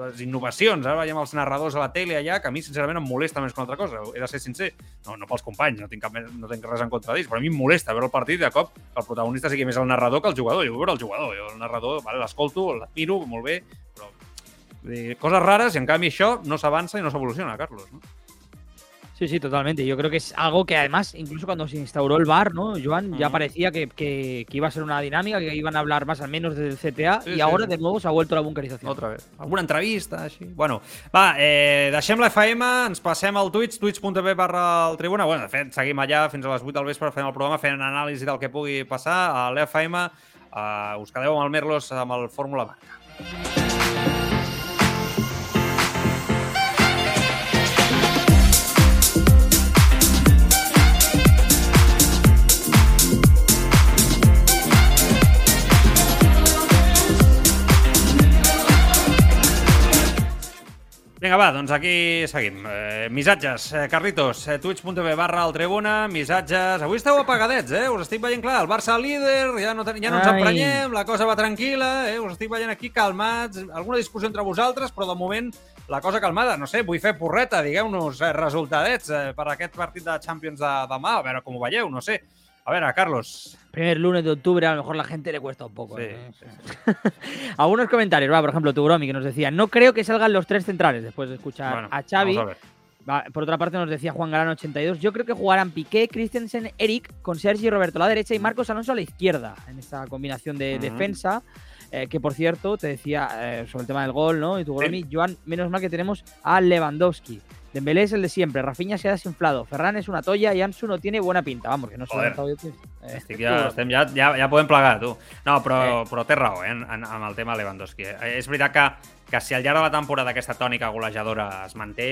les innovacions, ara veiem els narradors a la tele allà, que a mi, sincerament, em molesta més que una altra cosa. He de ser sincer. No, no pels companys, no tinc, cap, no tinc res en contra d'ells, però a mi em molesta veure el partit de cop que el protagonista sigui més el narrador que el jugador. Jo vull veure el jugador. Jo el narrador, vale, l'escolto, l'admiro, molt bé, però dir, coses rares i en canvi això no s'avança i no s'evoluciona, Carlos. No? Sí, sí, totalmente. Yo creo que es algo que además, incluso cuando se instauró el bar, ¿no, Joan? Ya parecía que, que, que, iba a ser una dinámica, que iban a hablar más al menos del CTA sí, y sí, ahora sí. de nuevo s'ha vuelto la bunkerizació. Otra vez. Alguna entrevista, així. Bueno, va, eh, deixem la FM, ens passem al Twitch, twitch.tv barra el Tribuna. Bueno, de fet, seguim allà fins a les 8 del vespre fent el programa, fent anàlisi del que pugui passar. A l'FM eh, us quedeu amb el Merlos amb el Fórmula Marca. Vinga, va, doncs aquí seguim. Eh, missatges, eh, Carlitos, eh, twitch.tv barra el Tribuna, missatges... Avui esteu apagadets, eh? Us estic veient clar, el Barça líder, ja no, ja no ens emprenyem, la cosa va tranquil·la, eh? Us estic veient aquí calmats, alguna discussió entre vosaltres, però de moment la cosa calmada. No sé, vull fer porreta, digueu-nos eh, resultadets eh, per aquest partit de Champions de demà, a veure com ho veieu, no sé. A ver, a Carlos. Primer lunes de octubre, a lo mejor la gente le cuesta un poco. Sí, ¿eh? sí, sí. Algunos comentarios, va, por ejemplo, Tugromi, que nos decía, no creo que salgan los tres centrales después de escuchar bueno, a Xavi. A va, por otra parte nos decía Juan Galán 82, yo creo que jugarán Piqué, Christensen, Eric, con Sergi y Roberto a la derecha y Marcos Alonso a la izquierda, en esta combinación de uh -huh. defensa. Eh, que por cierto, te decía eh, sobre el tema del gol, ¿no? Y tu sí. Joan, menos mal que tenemos a Lewandowski. Dembélé es el de siempre, Rafinha se ha desinflado, Ferran és una tolla i Ansu no tiene buena pinta. Vamos, que no s'ha jo. Eh, Estic ja, estem, ja, ja, ja podem plegar, tu. No, però, eh. però té raó, eh, en, en, amb el tema Lewandowski. Eh, és veritat que, que si al llarg de la temporada aquesta tònica golejadora es manté,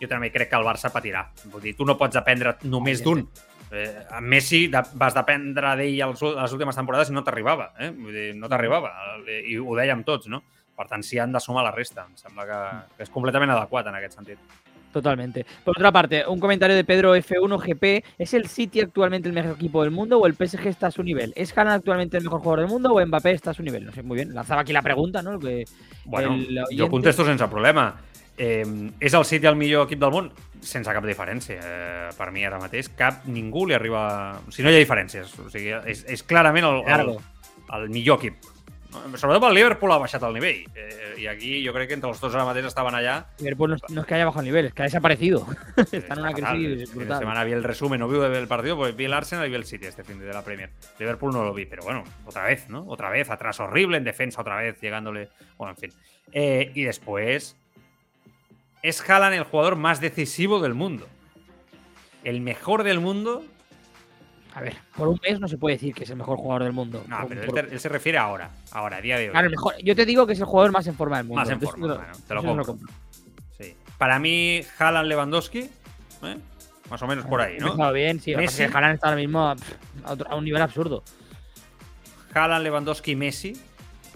jo també crec que el Barça patirà. Vull dir, tu no pots dependre només d'un. Eh, amb Messi de, vas dependre d'ell les últimes temporades i no t'arribava. Eh? Vull dir, no t'arribava. I ho dèiem tots, no? Per tant, s'hi han de sumar la resta. Em sembla que, que és completament adequat en aquest sentit. Totalmente. Por otra parte, un comentario de Pedro F1GP. ¿Es el City actualmente el mejor equipo del mundo o el PSG está a su nivel? ¿Es Haaland actualmente el mejor jugador del mundo o Mbappé está a su nivel? No sé, muy bien. Lanzaba aquí la pregunta, ¿no? Que bueno, jo contesto sense problema. Eh, és el City el millor equip del món? Sense cap diferència. Eh, per mi ara mateix cap, ningú li arriba... O sigui, no hi ha diferències. O sigui, és, és clarament el, el, el millor equip Sobretot el Liverpool ha baixat el nivell. Eh, y aquí yo creo que entre los dos ara mateix estaban allá. Liverpool no, no, es que haya bajado el nivel, es que ha desaparecido. Sí, Está en una crisis brutal. Esta semana vi el resumen, no vi el partido, pues vi el Arsenal y vi el City este fin de la Premier. Liverpool no lo vi, pero bueno, otra vez, ¿no? Otra vez, atrás horrible, en defensa otra vez, llegándole. Bueno, en fin. Eh, y después. Es Haaland el jugador más decisivo del mundo. El mejor del mundo a ver, por un mes no se puede decir que es el mejor jugador del mundo. No, por, pero por... Él, él, se refiere ahora, ahora, a día de hoy. Claro, mejor. Yo te digo que es el jugador más en forma del mundo. Más en Entonces, forma, bueno, te lo compro. lo compro. Sí. Para mí, Haaland Lewandowski, ¿eh? más o menos por ahí, ¿no? Está bien, sí. Messi. Haaland está ahora mismo a, a, un nivel absurdo. Haaland, Lewandowski, Messi,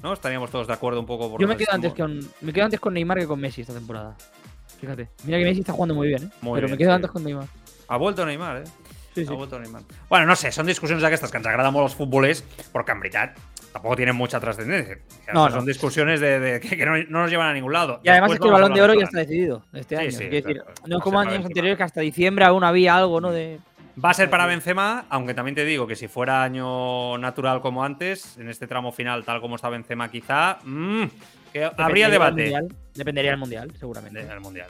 ¿no? Estaríamos todos de acuerdo un poco. Por Yo me quedo, antes con, me quedo antes con Neymar que con Messi esta temporada. Fíjate. Mira que Messi está jugando muy bien, ¿eh? Muy pero bien, me quedo sí. antes con Neymar. Ha vuelto Neymar, ¿eh? Sí, sí. Bueno, no sé, son discusiones d'aquestes que ens agraden molt els futbolers, però que en veritat tampoco tienen mucha trascendencia. No, son no. discusiones de, de que, no, no, nos llevan a ningún lado. Y además es que el balón de oro ya está decidido este año. Sí, decir, no es como años anteriores que hasta diciembre aún había algo, ¿no? De... Va a ser para Benzema, aunque también te digo que si fuera año natural como antes, en este tramo final, tal como está Benzema, quizá, mmm, que habría debate. Mundial, dependería del mundial, seguramente. Del mundial.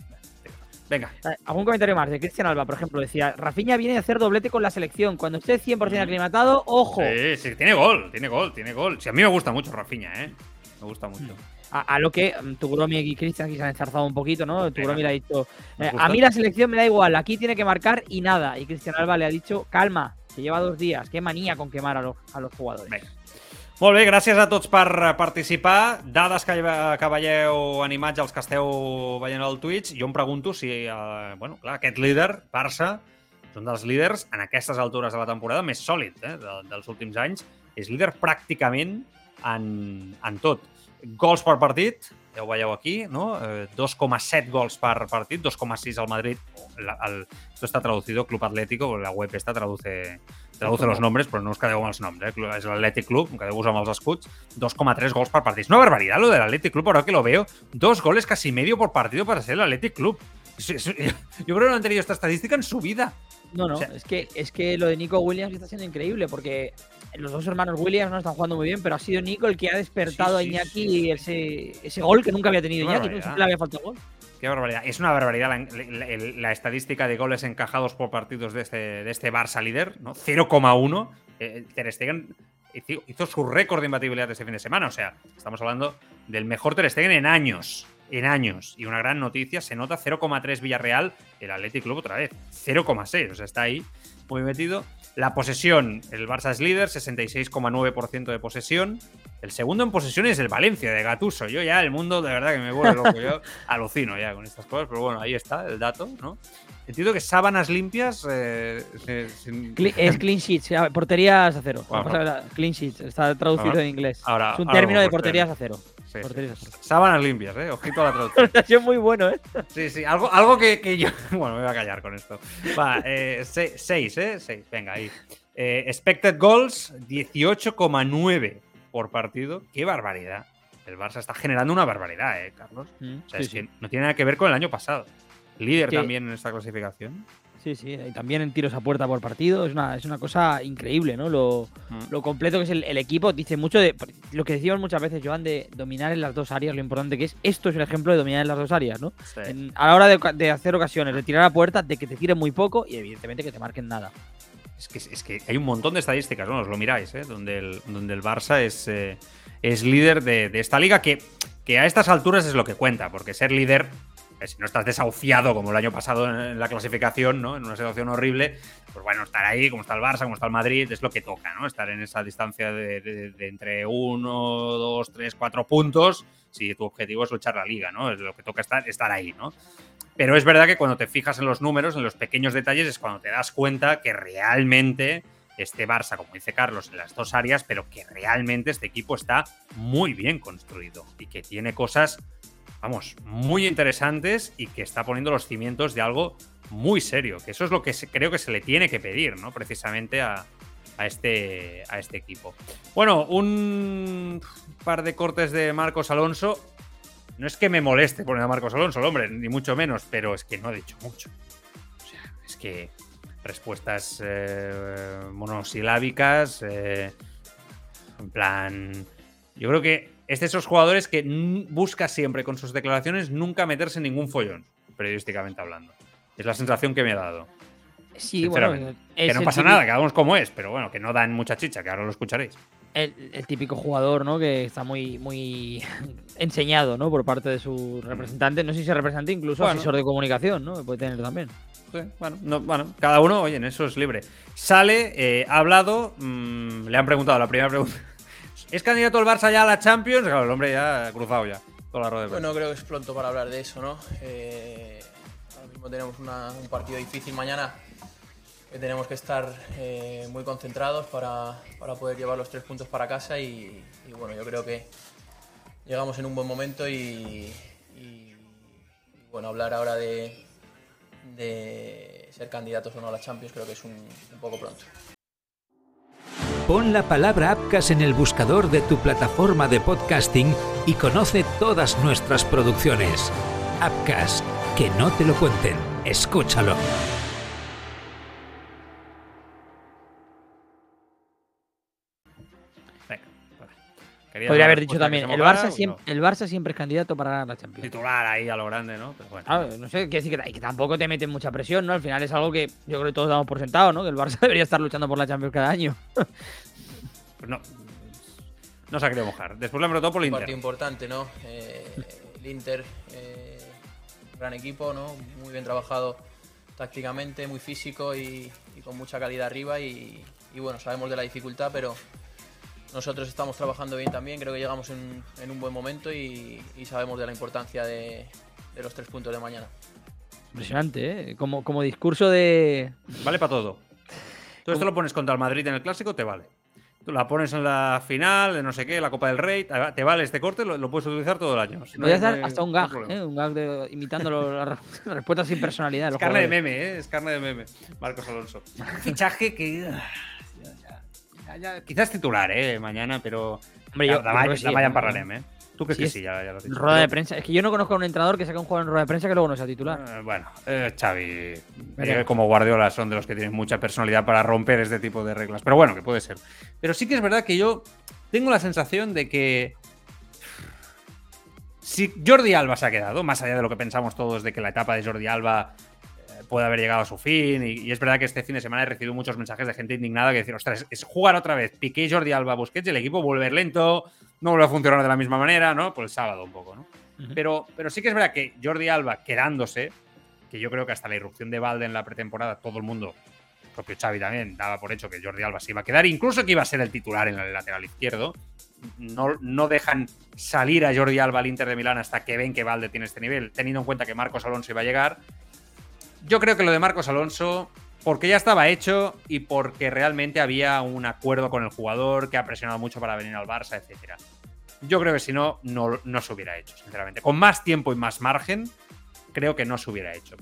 Venga. ¿Algún comentario más? De Cristian Alba, por ejemplo, decía: Rafinha viene a hacer doblete con la selección. Cuando esté 100% aclimatado, ojo. Sí, sí, tiene gol, tiene gol, tiene gol. Sí, a mí me gusta mucho Rafinha, ¿eh? Me gusta mucho. A, a lo que mm, Tugromi y Cristian aquí se han enzarzado un poquito, ¿no? Tugromi le ha dicho: eh, A mí la selección me da igual, aquí tiene que marcar y nada. Y Cristian Alba le ha dicho: Calma, que lleva dos días. Qué manía con quemar a los, a los jugadores. Venga. Molt bé, gràcies a tots per participar. Dades que, que veieu animats els que esteu veient el Twitch. Jo em pregunto si, eh, bueno, clar, aquest líder, Barça, és un dels líders en aquestes altures de la temporada més sòlid eh, de, dels últims anys. És líder pràcticament en, en tot. Gols per partit, ja ho veieu aquí, no? Eh, 2,7 gols per partit, 2,6 al Madrid. La, el, esto está traducido Club Atlético, la web esta traduce traduce los nombres, pero no os quedeu amb els noms, eh? És l'Atlètic Club, quedeu-vos amb els escuts. 2,3 gols por partido. Es una barbaridad lo del Athletic Club, ahora que lo veo. Dos goles casi medio por partido para ser el Athletic Club. Yo creo que no han tenido esta estadística en su vida. No, no, es, que, es que lo de Nico Williams está siendo increíble porque los dos hermanos Williams no están jugando muy bien, pero ha sido Nico el que ha despertado a Iñaki ese, ese gol que nunca había tenido Iñaki, ¿no? le había faltado gol. Qué barbaridad. Es una barbaridad la, estadística de goles encajados por partidos de este, de este Barça líder, ¿no? 0,1. Eh, Ter Stegen hizo, su récord de imbatibilidad este fin de semana. O sea, estamos hablando del mejor Ter Stegen en años. En años. Y una gran noticia, se nota 0,3 Villarreal, el Athletic Club otra vez. 0,6. O sea, está ahí muy metido. La posesión, el Barça es líder, 66,9% de posesión. El segundo en posesión es el Valencia de Gatuso. Yo ya el mundo de verdad que me vuelve loco. Yo alucino ya con estas cosas, pero bueno, ahí está el dato, ¿no? Entiendo que sábanas limpias. Eh, es clean sheets, porterías a cero. clean sheets, está traducido en inglés. es un término de porterías a cero. Sábanas limpias, ¿eh? Ojito a la traducción. muy bueno, ¿eh? Sí, sí, algo, algo que, yo. Bueno, me voy a callar con esto. Va, eh, seis, ¿eh? Seis, venga, ahí. Eh, expected goals, 18,9 por partido. ¡Qué barbaridad! El Barça está generando una barbaridad, ¿eh, Carlos? Mm, o sea, es que no tiene nada que ver con el año pasado. Líder también en esta clasificación. Sí, sí, y también en tiros a puerta por partido. Es una, es una cosa increíble, ¿no? Lo, mm. completo que es el, equipo. Dice mucho de lo que decimos muchas veces, Joan, de dominar en las dos áreas, lo importante que es. Esto es el ejemplo de dominar en las dos áreas, ¿no? a la hora de, hacer ocasiones, de tirar a puerta, de que te tiren muy poco y evidentemente que te marquen nada. Es que, es que hay un montón de estadísticas, ¿no? Os lo miráis, ¿eh? Donde el, donde el Barça es, eh, es líder de, de, esta liga, que, que a estas alturas es lo que cuenta, porque ser líder si no estás desahuciado como el año pasado en la clasificación, ¿no? En una situación horrible, pues bueno, estar ahí, como está el Barça, como está el Madrid, es lo que toca, ¿no? Estar en esa distancia de, entre uno, dos, tres, cuatro puntos, si tu objetivo es luchar la liga, ¿no? Es lo que toca estar, estar ahí, ¿no? Pero es verdad que cuando te fijas en los números, en los pequeños detalles, es cuando te das cuenta que realmente este Barça, como dice Carlos, en las dos áreas, pero que realmente este equipo está muy bien construido y que tiene cosas vamos, muy interesantes y que está poniendo los cimientos de algo muy serio, que eso es lo que creo que se le tiene que pedir, ¿no? Precisamente a, este, a este equipo. Bueno, un par de cortes de Marcos Alonso. No es que me moleste poner a Marcos Alonso, el hombre, ni mucho menos, pero es que no ha dicho mucho. O sea, es que respuestas eh, monosilábicas, eh, en plan... Yo creo que es de esos jugadores que busca siempre con sus declaraciones nunca meterse en ningún follón, periodísticamente hablando. Es la sensación que me ha dado. Sí, bueno, que no pasa nada, que hagamos como es, pero bueno, que no dan mucha chicha, que ahora lo escucharéis. El, típico jugador, ¿no? Que está muy, muy enseñado, ¿no? Por parte de su representante. No sé si es representante, incluso asesor de comunicación, ¿no? Puede tener también. Sí, bueno, bueno, cada uno, oye, en eso es libre. Sale, eh, ha hablado, mm, le han preguntado la primera pregunta ¿Es candidato el Barça ya a la Champions? Claro, el hombre ya ha cruzado ya. Toda la rueda bueno, creo que es pronto para hablar de eso, ¿no? Eh, ahora mismo tenemos un partido difícil mañana que tenemos que estar eh, muy concentrados para, poder llevar los tres puntos para casa y, bueno, yo creo que llegamos en un buen momento y, bueno, hablar ahora de, ser candidatos o no a la Champions creo que es un poco pronto. Pon la palabra Apcas en el buscador de tu plataforma de podcasting y conoce todas nuestras producciones. Apcas, que no te lo cuenten, escúchalo. Podría haber dicho también, el Barça, siempre, el Barça siempre es candidato para ganar la Champions. Titular ahí a lo grande, ¿no? Ah, no sé, quiere decir que, tampoco te meten mucha presión, ¿no? Al final es algo que yo creo que todos damos por sentado, ¿no? Que el Barça debería estar luchando por la Champions cada año. pues no. No se ha querido mojar. Después le han preguntado por el Inter. Un partido importante, ¿no? Eh, el Inter, eh, gran equipo, ¿no? Muy bien trabajado tácticamente, muy físico y, con mucha calidad arriba. y bueno, sabemos de la dificultad, pero nosotros estamos trabajando bien también, creo que llegamos en, un buen momento y, sabemos de la importancia de, los tres puntos de mañana. Impresionante, ¿eh? Como, como discurso de... Vale para todo. Tú esto lo pones contra el Madrid en el Clásico, te vale. Tú la pones en la final, de no sé qué, la Copa del Rey, te vale este corte, lo, puedes utilizar todo el año. Voy a hacer hasta un gag, ¿eh? un gag de, imitando las respuestas sin personalidad. Es carne de meme, ¿eh? es carne de meme, Marcos Alonso. fichaje que quizás titular, ¿eh? Mañana, pero... Hombre, yo, la, la, vayan parlarem, ¿eh? ¿Tú crees que sí? Ya, ya lo. Rueda de prensa. Es que yo no conozco a un entrenador que saque un jugador en rueda de prensa que luego no sea titular. Eh, bueno, eh, Xavi eh, como Guardiola son de los que tienen mucha personalidad para romper este tipo de reglas. Pero bueno, que puede ser. Pero sí que es verdad que yo tengo la sensación de que si Jordi Alba se ha quedado, más allá de lo que pensamos todos de que la etapa de Jordi Alba puede haber llegado a su fin. Y, es verdad que este fin de semana he recibido muchos mensajes de gente indignada que decir, ostras, es jugar otra vez, Piqué, Jordi Alba, Busquets, el equipo vuelve lento, no vuelve a funcionar de la misma manera, ¿no? Por el sábado un poco, ¿no? pero, pero sí que es verdad que Jordi Alba quedándose, que yo creo que hasta la irrupción de Valde en la pretemporada, todo el mundo, el propio Xavi también, daba por hecho que Jordi Alba se iba a quedar, incluso que iba a ser el titular en el lateral izquierdo. No, no dejan salir a Jordi Alba al Inter de Milán hasta que ven que Valde tiene este nivel, teniendo en cuenta que Marcos Alonso iba a llegar. Yo creo que lo de Marcos Alonso, porque ya estaba hecho y porque realmente había un acuerdo con el jugador que ha presionado mucho para venir al Barça, etcétera. Yo creo que si no, no, se hubiera hecho, sinceramente. Con más tiempo y más margen, creo que no se hubiera hecho.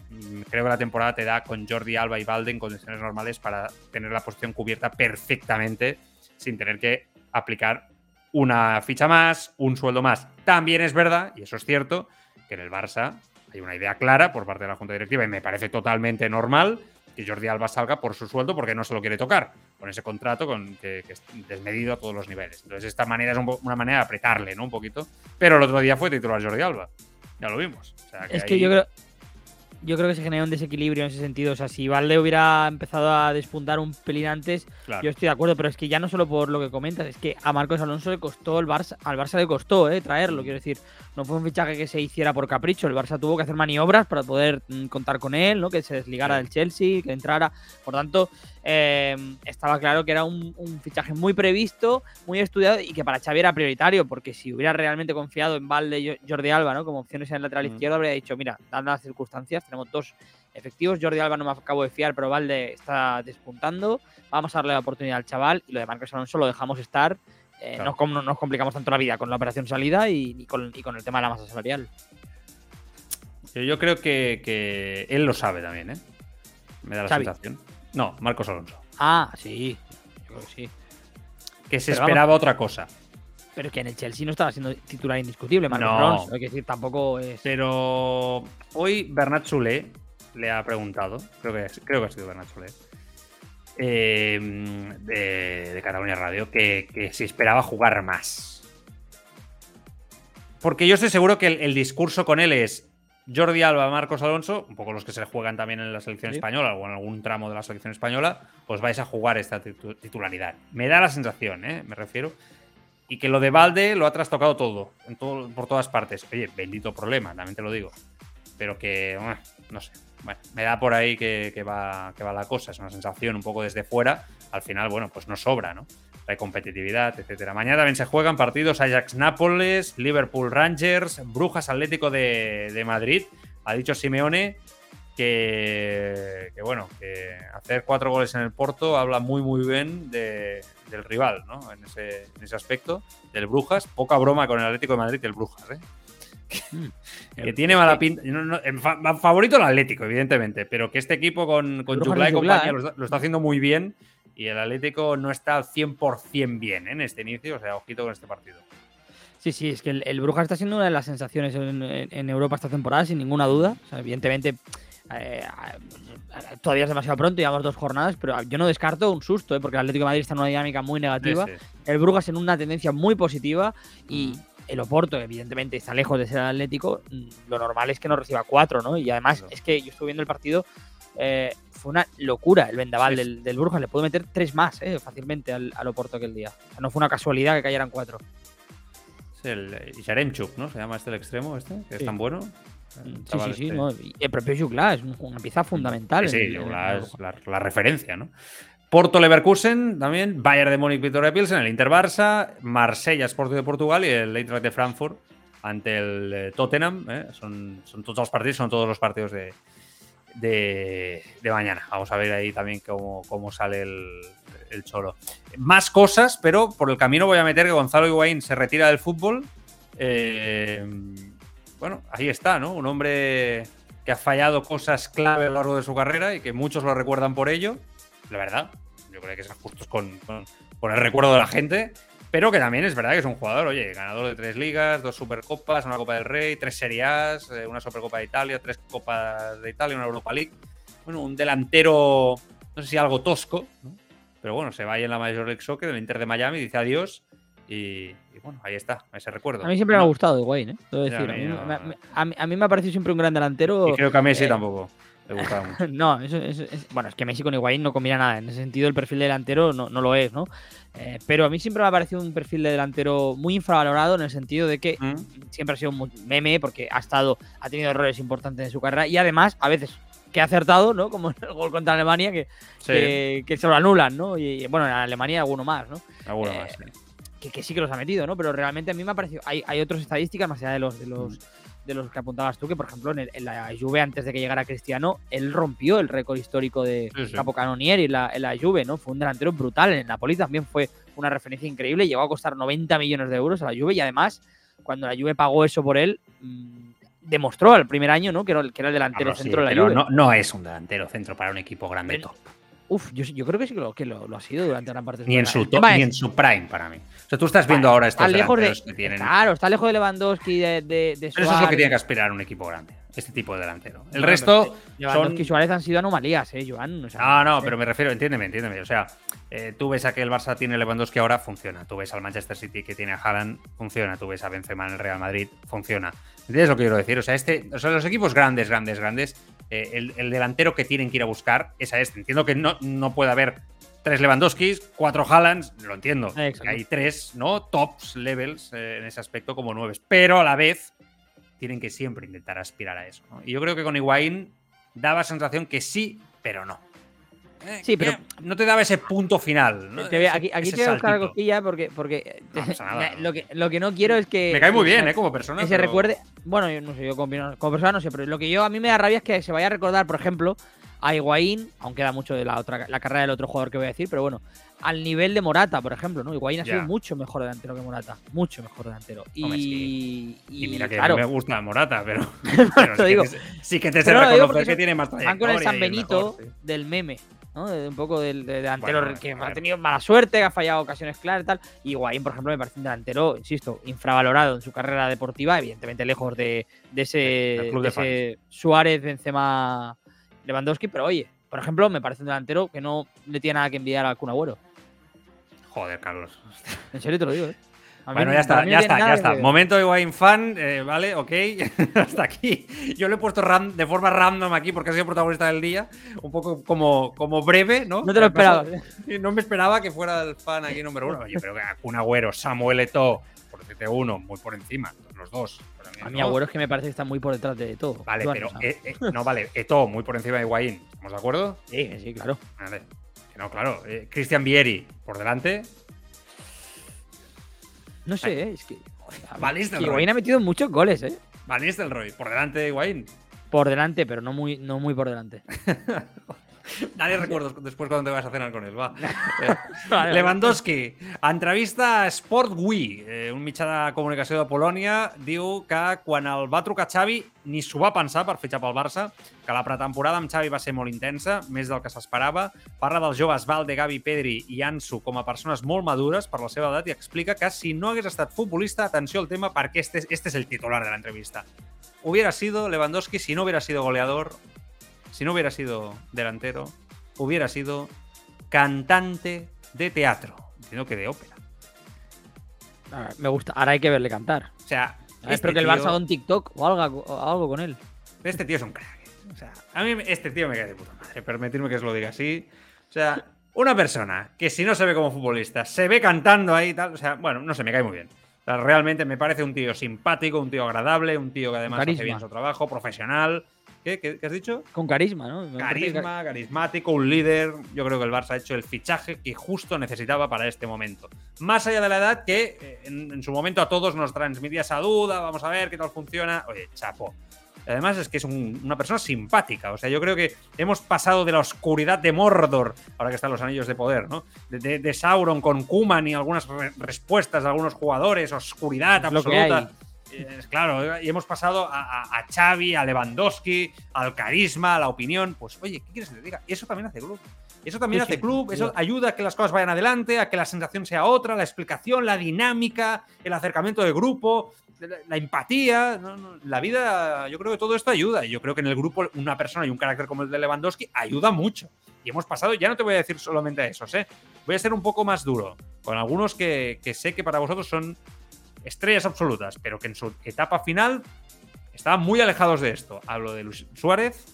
Creo que la temporada te da con Jordi Alba y Valde en condiciones normales para tener la posición cubierta perfectamente sin tener que aplicar una ficha más, un sueldo más. También es verdad, y eso es cierto, que en el Barça hay una idea clara por parte de la Junta Directiva y me parece totalmente normal que Jordi Alba salga por su sueldo porque no se lo quiere tocar, con ese contrato con, que, es desmedido a todos los niveles. Entonces, esta manera es una manera de apretarle, ¿no? Un poquito. Pero el otro día fue titular Jordi Alba. Ya lo vimos. es que yo creo, yo creo que se genera un desequilibrio en ese sentido. O sea, si Valde hubiera empezado a despuntar un pelín antes, yo estoy de acuerdo, pero es que ya no solo por lo que comentas, es que a Marcos Alonso le costó el Barça, al Barça le costó eh, traerlo, quiero decir, no fue un fichaje que se hiciera por capricho, el Barça tuvo que hacer maniobras para poder mm, contar con él, ¿no? que se desligara del Chelsea, que entrara, por tanto, eh, estaba claro que era un, fichaje muy previsto, muy estudiado y que para Xavi era prioritario, porque si hubiera realmente confiado en Valde y Jordi Alba ¿no? como opciones en el lateral izquierdo, habría dicho, mira, dadas las circunstancias, tenemos dos efectivos, Jordi Alba no me acabo de fiar, pero Valde está despuntando, vamos a darle la oportunidad al chaval y lo de Marcos Alonso lo dejamos estar. Eh, no, nos complicamos tanto la vida con la operación salida y, con, el tema de la masa salarial. Yo creo que, él lo sabe también, ¿eh? Me da la sensación. No, Marcos Alonso. Ah, sí. Yo creo que sí. Que se esperaba otra cosa. Pero que en el Chelsea no estaba siendo titular indiscutible, Marcos Alonso. Hay que decir, tampoco es. Pero hoy Bernat Chulé le ha preguntado, creo que, creo que ha sido Bernat Chulé, eh, de, Cataluña Radio, que, que se esperaba jugar más. Porque yo estoy seguro que el discurso con él es Jordi Alba, Marcos Alonso, un poco los que se juegan también en la selección española o en algún tramo de la selección española, pues vais a jugar esta titularidad. Me da la sensación, ¿eh? me refiero. Y que lo de Valde lo ha trastocado todo, en todo, por todas partes. Oye, bendito problema, también te lo digo. Pero que, no sé. Bueno, me da por ahí que, va, que va la cosa. Es una sensación un poco desde fuera. Al final, bueno, pues no sobra, ¿no? Hay competitividad, etcétera. Mañana también se juegan partidos Ajax Nápoles, Liverpool Rangers, Brujas Atlético de, Madrid. Ha dicho Simeone que, bueno, que hacer cuatro goles en el Porto habla muy muy bien del rival, ¿no? En ese, aspecto, del Brujas. Poca broma con el Atlético de Madrid del Brujas, ¿eh? que, tiene mala pinta. favorito el Atlético, evidentemente, pero que este equipo con, con y compañía ¿eh? lo está haciendo muy bien y el Atlético no está al 100% bien ¿eh? en este inicio, o sea, ojito con este partido. Sí, sí, es que el, Brujas está siendo una de las sensaciones en, Europa esta temporada, sin ninguna duda. evidentemente, eh, todavía es demasiado pronto, llevamos dos jornadas, pero yo no descarto un susto, ¿eh? porque el Atlético de Madrid está en una dinámica muy negativa. El Brujas en una tendencia muy positiva y mm. el Oporto, evidentemente, está lejos de ser el Atlético. Mm, lo normal es que no reciba cuatro, ¿no? Y además, es que yo estuve viendo el partido eh, fue una locura el vendaval del, del. Le puedo meter tres más eh, fácilmente al, al, Oporto aquel día. no fue una casualidad que cayeran cuatro. Es el Yaremchuk, ¿no? Se llama este el extremo, este, que es tan bueno. Mm, sí, sí, sí. el propio Jugla es una pieza fundamental. Sí, Jugla es la, referencia, ¿no? Porto Leverkusen también, Bayern de Múnich, Victoria Pilsen, el Inter Barça, Marsella Sporting de Portugal y el Eintracht de Frankfurt ante el eh, Tottenham. Son, son todos los partidos, son todos los partidos de, de, mañana. Vamos a ver ahí también cómo, sale el, el, cholo. Más cosas, pero por el camino voy a meter que Gonzalo Higuaín se retira del fútbol. Eh, bueno, ahí está, ¿no? Un hombre que ha fallado cosas clave a lo largo de su carrera y que muchos lo recuerdan por ello. La verdad, yo creo que ser justos con, con, el recuerdo de la gente, pero que también es verdad que es un jugador, oye, ganador de tres ligas, dos supercopas, una Copa del Rey, tres Serie A, eh, una Supercopa de Italia, tres Copas de Italia, una Europa League. Bueno, un delantero, no sé si algo tosco, pero bueno, se va ahí en la Major League Soccer, el Inter de Miami, dice adiós y, bueno, ahí está, ese recuerdo. A mí siempre me ha gustado Wayne, ¿eh? decir, a, mí, me ha parecido siempre un gran delantero. Y creo que a Messi eh, tampoco. Le gustaba mucho. no, eso, bueno, es que Messi con Higuaín no combina nada. En ese sentido, el perfil de delantero no, no lo es, ¿no? Eh, pero a mí siempre me ha parecido un perfil de delantero muy infravalorado en el sentido de que mm. siempre ha sido un meme porque ha estado, ha tenido errores importantes en su carrera y además, a veces que ha acertado, ¿no? Como en el gol contra Alemania, que, que, se lo anulan, ¿no? Y bueno, en Alemania alguno más, ¿no? Alguno más, sí que, sí que los ha metido, ¿no? Pero realmente a mí me ha parecido. Hay, hay otras estadísticas más allá de los, de los, de los que apuntabas tú, que por ejemplo en, la Juve, antes de que llegara Cristiano, él rompió el récord histórico de Capo Canonieri en la, en la Juve, ¿no? Fue un delantero brutal. En el Napoli también fue una referencia increíble. Llegó a costar 90 millones de euros a la Juve y además, cuando la Juve pagó eso por él. Mm, demostró el primer año, ¿no? Que era, que era el delantero ah, centro de la Juve. No, no es un delantero centro para un equipo grande top. Uf, yo, yo, creo que sí que, lo, que lo, ha sido durante gran parte de ni en su top, ni en su prime para mí. O sea, tú estás viendo ahora estos lejos de, que tienen. Claro, está lejos de Lewandowski, de, de, de Pero eso es lo que tiene que aspirar un equipo grande, este tipo de delantero. El resto. Lewandowski y Suárez han sido anomalías, ¿eh, Joan? no, no, pero me refiero, entiéndeme, entiéndeme. O sea, eh, tú ves a que el Barça tiene Lewandowski ahora, funciona. Tú ves al Manchester City que tiene a Haaland, funciona. Tú ves a Benzema en el Real Madrid, funciona. ¿Entiendes lo que quiero decir? O sea, este, o sea, los equipos grandes, grandes, grandes eh, el, delantero que tienen que ir a buscar es a este. Entiendo que no, no puede haber tres Lewandowskis, cuatro Haalands, lo entiendo. Hay tres, ¿no? Tops levels eh, en ese aspecto como nueve. Pero a la vez tienen que siempre intentar aspirar a eso. Y yo creo que con Higuaín daba sensación que sí, pero no. Eh, sí, pero no te daba ese punto final. aquí, aquí te voy a buscar cosquilla porque, porque lo, que, lo que no quiero es que. Me cae muy bien, ¿eh? Como persona. Que se recuerde. Bueno, yo no sé, yo como, persona no sé, pero lo que yo a mí me da rabia es que se vaya a recordar, por ejemplo, a Higuaín, aunque da mucho de la otra la carrera del otro jugador que voy a decir, pero bueno, al nivel de Morata, por ejemplo, ¿no? Higuaín ha sido mucho mejor delantero que Morata, mucho mejor delantero. Y, y, mira que mí me gusta Morata, pero, sí, que te, sé reconocer que tiene más trayectoria. Van con el San Benito del meme. ¿No? un poco del, delantero que ha tenido mala suerte, que ha fallado ocasiones claras y tal. Y Higuaín, por ejemplo, me parece un delantero, insisto, infravalorado en su carrera deportiva, evidentemente lejos de, ese, ese Suárez, Benzema, Lewandowski, pero oye, por ejemplo, me parece un delantero que no le tiene nada que enviar al Kun Agüero. Joder, Carlos. En serio te lo digo, ¿eh? Bueno, ya está, ya está, ya está. Momento de Wine Fan, eh, ¿vale? Ok, hasta aquí. Yo lo he puesto de forma random aquí porque ha sido protagonista del día, un poco como, como breve, ¿no? No te lo esperaba. No me esperaba que fuera el fan aquí número uno. Yo creo que un Agüero, Samuel Eto'o, por decirte uno, muy por encima, los dos. A mí Agüero es que me parece que está muy por detrás de todo. Vale, pero eh, eh, no, vale, Eto'o muy por encima de Higuaín, ¿estamos de acuerdo? Sí, sí, claro. Vale. No, claro. Cristian Vieri por delante, no sé, ¿eh? es que. Van Higuaín ha metido muchos goles, ¿eh? Van Nistelrooy, por delante de Higuaín. Por delante, pero no muy, no muy por delante. Dale recuerdos después cuando te vas a cenar con él, va. Eh, Lewandowski, entrevista a Sport Wii, eh, un mitjà de comunicació de Polònia, diu que quan el va trucar Xavi ni s'ho va pensar per fitxar pel Barça, que la pretemporada amb Xavi va ser molt intensa, més del que s'esperava. Parla dels joves Valde, Gavi, Pedri i Ansu com a persones molt madures per la seva edat i explica que si no hagués estat futbolista, atenció al tema perquè este, este es el titular de la entrevista. Hubiera sido Lewandowski si no hubiera sido goleador, si no hubiera sido delantero, hubiera sido cantante de teatro. Entiendo que de ópera. me gusta. Ahora hay que verle cantar. O sea, este espero que el Barça haga un TikTok o algo, algo con él. Este tío es un crack. O sea, a mí este tío me cae de puta madre. Permitirme que os lo diga así. O sea, una persona que si no se ve como futbolista, se ve cantando ahí y tal. O sea, bueno, no sé, me cae muy bien. O sea, realmente me parece un tío simpático, un tío agradable, un tío que además hace bien su trabajo, profesional. ¿Qué? has dicho? Con carisma, ¿no? carisma, carismático, un líder. Yo creo que el Barça ha hecho el fichaje que justo necesitaba para este momento. Más allá de la edad, que eh, en, su momento a todos nos transmitía esa duda, vamos a ver qué tal funciona. Oye, chapo. Además es que es una persona simpática. O sea, yo creo que hemos pasado de la oscuridad de Mordor, ahora que están los anillos de poder, ¿no? De, Sauron con Kuman y algunas respuestas de algunos jugadores, oscuridad absoluta claro, y hemos pasado a, Xavi, a Lewandowski, al carisma, a la opinión. Pues, oye, ¿qué quieres que te diga? Eso también hace club. Eso también hace club, eso ayuda a que las cosas vayan adelante, a que la sensación sea otra, la explicación, la dinámica, el acercamiento de grupo, la, empatía. La vida, yo creo que todo esto ayuda. Y yo creo que en el grupo una persona y un carácter como el de Lewandowski ayuda mucho. Y hemos pasado, ya no te voy a decir solamente a esos, ¿eh? voy a ser un poco más duro con algunos que, que sé que para vosotros son estrellas absolutas, pero que en su etapa final estaban muy alejados de esto. Hablo de Luis Suárez,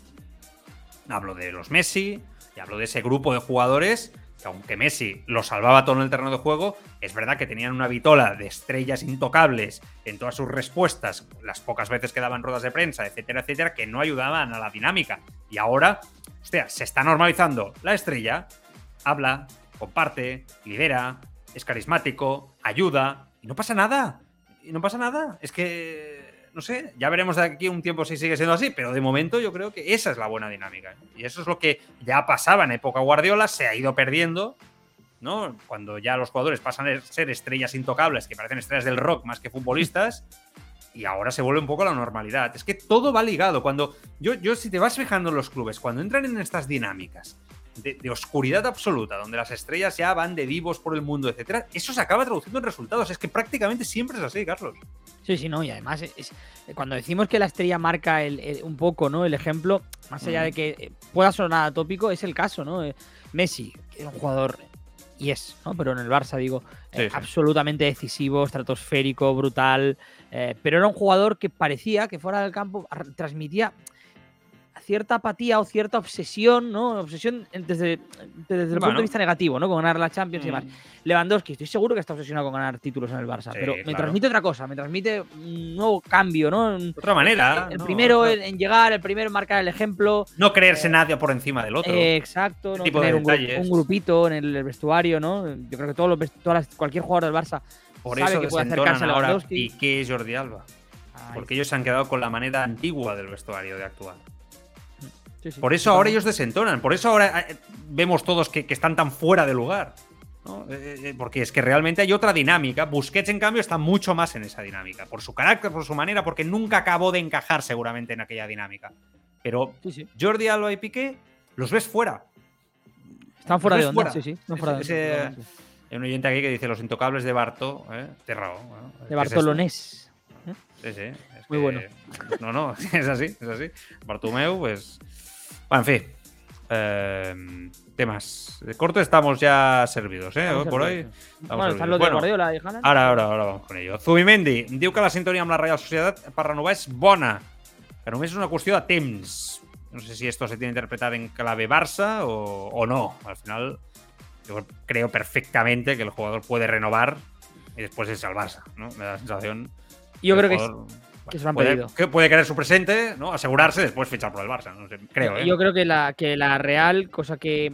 hablo de los Messi, y hablo de ese grupo de jugadores que aunque Messi lo salvaba todo en el terreno de juego, es verdad que tenían una vitola de estrellas intocables en todas sus respuestas, las pocas veces que daban ruedas de prensa, etcétera, etcétera, que no ayudaban a la dinámica. Y ahora, hostia, se está normalizando. La estrella habla, comparte, lidera, es carismático, ayuda, y no pasa nada. Y no pasa nada. Es que no sé, ya veremos de aquí un tiempo si sigue siendo así, pero de momento yo creo que esa es la buena dinámica. Y eso es lo que ya pasaba en época Guardiola, se ha ido perdiendo, ¿no? Cuando ya los jugadores pasan a ser estrellas intocables, que parecen estrellas del rock más que futbolistas, y ahora se vuelve un poco la normalidad. Es que todo va ligado. Cuando yo, yo si te vas fijando en los clubes, cuando entran en estas dinámicas, de, oscuridad absoluta, donde las estrellas ya van de vivos por el mundo, etcétera, eso se acaba traduciendo en resultados. Es que prácticamente siempre es así, Carlos. Sí, sí, no, y además es, cuando decimos que la estrella marca un poco, ¿no? El ejemplo, más allá de que pueda sonar atópico, es el caso, ¿no? Eh, Messi, que es un jugador y es, ¿no? Pero en el Barça, digo, eh, absolutamente decisivo, estratosférico, brutal. Eh, pero era un jugador que parecía que fuera del campo transmitía cierta apatía o cierta obsesión, ¿no? Obsesión desde, desde el punto de vista negativo, ¿no? Con ganar la Champions y demás. Mm. Lewandowski, estoy seguro que está obsesionado con ganar títulos en el Barça, pero me transmite otra cosa, me transmite un nuevo cambio, ¿no? Otra manera. El, primero en, llegar, el primero en marcar el ejemplo. No creerse eh, nadie por encima del otro. exacto, ¿no? Tener un, grupito en el, vestuario, ¿no? Yo creo que todos los, todas cualquier jugador del Barça por sabe eso que puede acercarse a Lewandowski. qué es Jordi Alba. Porque ellos se han quedado con la manera antigua del vestuario de actuar por eso ahora ellos desentonan, por eso ahora eh, vemos todos que, están tan fuera de lugar. Eh, eh, porque es que realmente hay otra dinámica. Busquets, en cambio, está mucho más en esa dinámica. Por su carácter, por su manera, porque nunca acabó de encajar seguramente en aquella dinámica. Pero Jordi Alba y Piqué los ves fuera. Están fuera de onda, sí, sí. Hay un oyente aquí que dice los intocables de Barto, ¿eh? de Bartolonés. Sí, sí. Muy bueno. No, no, es así, es así. Bartumeu, pues bueno, en fin. Eh, temas. De corto estamos ya servidos, ¿eh? Por hoy. Bueno, están los de Guardiola y Ara, ara, ara vamos con ello. Zubimendi diu que la sintonia amb la Real Sociedad per renovar és bona, que només és una qüestió de temps. No sé si esto se tiene que interpretar en clave Barça o, o no. Al final, yo creo perfectamente que el jugador puede renovar y después es al Barça, ¿no? Me da la sensación. Yo creo que es que se lo han puede, pedido. Que puede querer su presente, ¿no? Asegurarse después fichar por el Barça. No sé, creo, ¿eh? Yo creo que la, que la Real, cosa que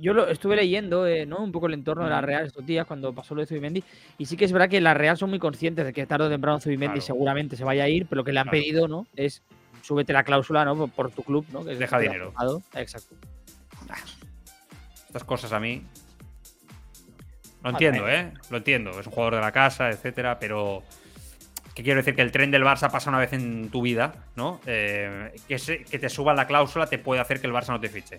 yo lo estuve leyendo, eh, ¿no? Un poco el entorno de la Real estos días cuando pasó lo de Zubimendi. Y sí que es verdad que la Real son muy conscientes de que tarde o temprano Zubimendi seguramente se vaya a ir, pero lo que le han pedido, ¿no? Es súbete la cláusula, ¿no? Por tu club, ¿no? Que Deja dinero. Exacto. Estas cosas a mí. Lo entiendo, ¿eh? Lo entiendo. Es un jugador de la casa, etcétera, pero que quiero decir que el tren del Barça pasa una vez en tu vida, ¿no? Eh, que, que, te suba la cláusula te puede hacer que el Barça no te fiche.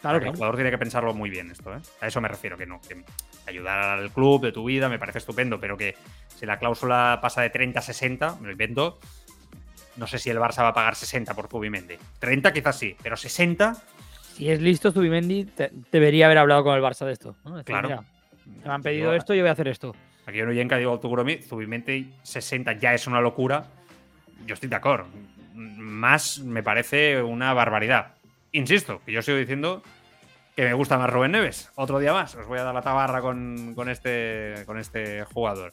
Claro, que El jugador tiene que pensarlo muy bien esto, ¿eh? A eso me refiero, que no. Que ayudar al club de tu vida me parece estupendo, pero que si la cláusula pasa de 30 a 60, me lo invento, no sé si el Barça va a pagar 60 por Zubimendi. 30 quizás sí, pero 60... Si es listo Zubimendi, debería haber hablado con el Barça de esto. claro. me han pedido esto, yo voy a hacer esto. Aquí en Uyenka digo Tuguromi, Zubimente 60 ya es una locura. Yo estoy de acuerdo. Más me parece una barbaridad. Insisto, que yo sigo diciendo que me gusta más Rubén Neves. Otro día más. Os voy a dar la tabarra con, este, con este jugador.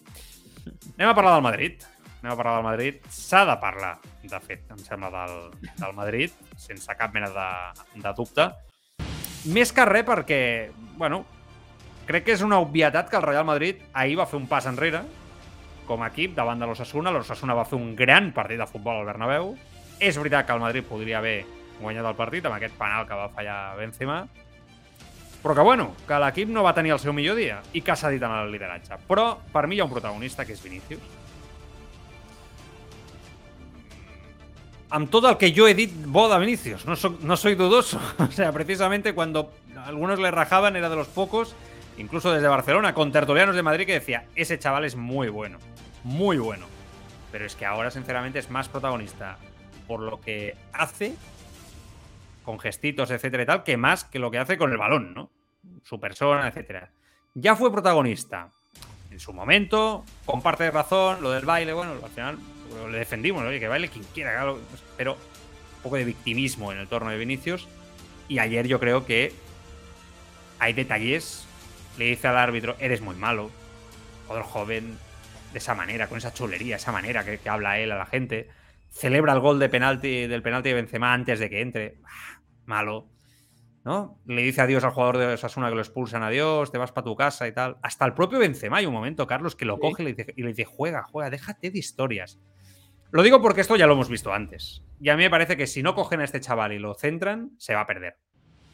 Anem a parlar del Madrid. Anem a parlar del Madrid. S'ha de parlar, de fet, em sembla, del, del Madrid, sense cap mena de, de dubte. Més que res bueno, Crec que és una obvietat que el Real Madrid ahir va fer un pas enrere com a equip davant de l'Ossassuna. L'Ossassuna va fer un gran partit de futbol al Bernabéu. És veritat que el Madrid podria haver guanyat el partit amb aquest penal que va fallar Benzema, però que, bueno, que l'equip no va tenir el seu millor dia i que s'ha dit en el lideratge. Però, per mi hi ha un protagonista, que és Vinícius. Amb tot el que jo he dit bo de Vinícius, no, soc, no soy dudoso. O sea, precisamente cuando algunos le rajaban, era de los pocos, incluso desde Barcelona, con tertulianos de Madrid que decía, ese chaval es muy bueno, muy bueno. Pero es que ahora, sinceramente, es más protagonista por lo que hace, con gestitos, etcétera y tal, que más que lo que hace con el balón, ¿no? Su persona, etcétera. Ya fue protagonista en su momento, comparte de razón, lo del baile, bueno, al final le defendimos, oye, que baile quien quiera, pero un poco de victimismo en el torno de Vinicius. Y ayer yo creo que hay detalles. Le dice al árbitro, eres muy malo. Otro joven, de esa manera, con esa chulería, esa manera que, habla él a la gente. Celebra el gol de penalti, del penalti de Benzema antes de que entre. Ah, malo. ¿No? Le dice adiós al jugador de Osasuna que lo expulsan, adiós, te vas para tu casa y tal. Hasta el propio Benzema hay un momento, Carlos, que lo coge y le, dice, y le dice, juega, juega, déjate de historias. Lo digo porque esto ya lo hemos visto antes. Y a mí me parece que si no cogen a este chaval y lo centran, se va a perder.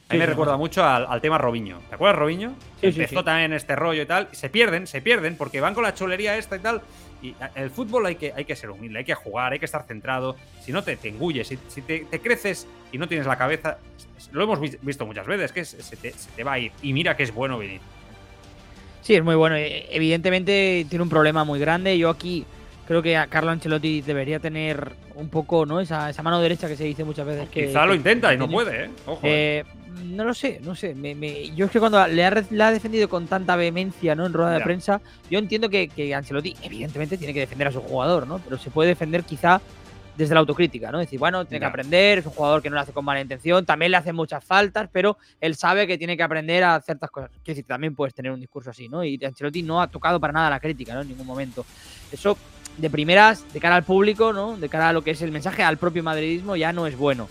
A mí me recuerda mucho al, tema Robiño. ¿Te acuerdas, Robiño? Sí, Empezó también este rollo y tal. Se pierden, se pierden, porque van con la chulería esta y tal. Y el fútbol hay que, hay que ser humilde, hay que jugar, hay que estar centrado. Si no, te, te engulles. Si, te, creces y no tienes la cabeza. Lo hemos visto muchas veces, que se te, va a ir. Y mira que es bueno venir. Sí, es muy bueno. E, evidentemente tiene un problema muy grande. Yo aquí creo que a Carlo Ancelotti debería tener un poco, ¿no? Esa, esa mano derecha que se dice muchas veces. Que, Quizá lo intenta y no puede, ¿eh? Ojo. Eh, ¿eh? no lo sé, no sé. yo es que cuando le ha, defendido con tanta vehemencia ¿no? en rueda de prensa, yo entiendo que, que, Ancelotti, evidentemente, tiene que defender a su jugador, ¿no? Pero se puede defender quizá desde la autocrítica, ¿no? Decir, bueno, tiene que aprender, es un jugador que no lo hace con mala intención, también le hace muchas faltas, pero él sabe que tiene que aprender a ciertas cosas. Quiero decir, también puedes tener un discurso así, ¿no? Y Ancelotti no ha tocado para nada la crítica, ¿no? En ningún momento. Eso, de primeras, de cara al público, ¿no? De cara a lo que es el mensaje al propio madridismo, ya no es bueno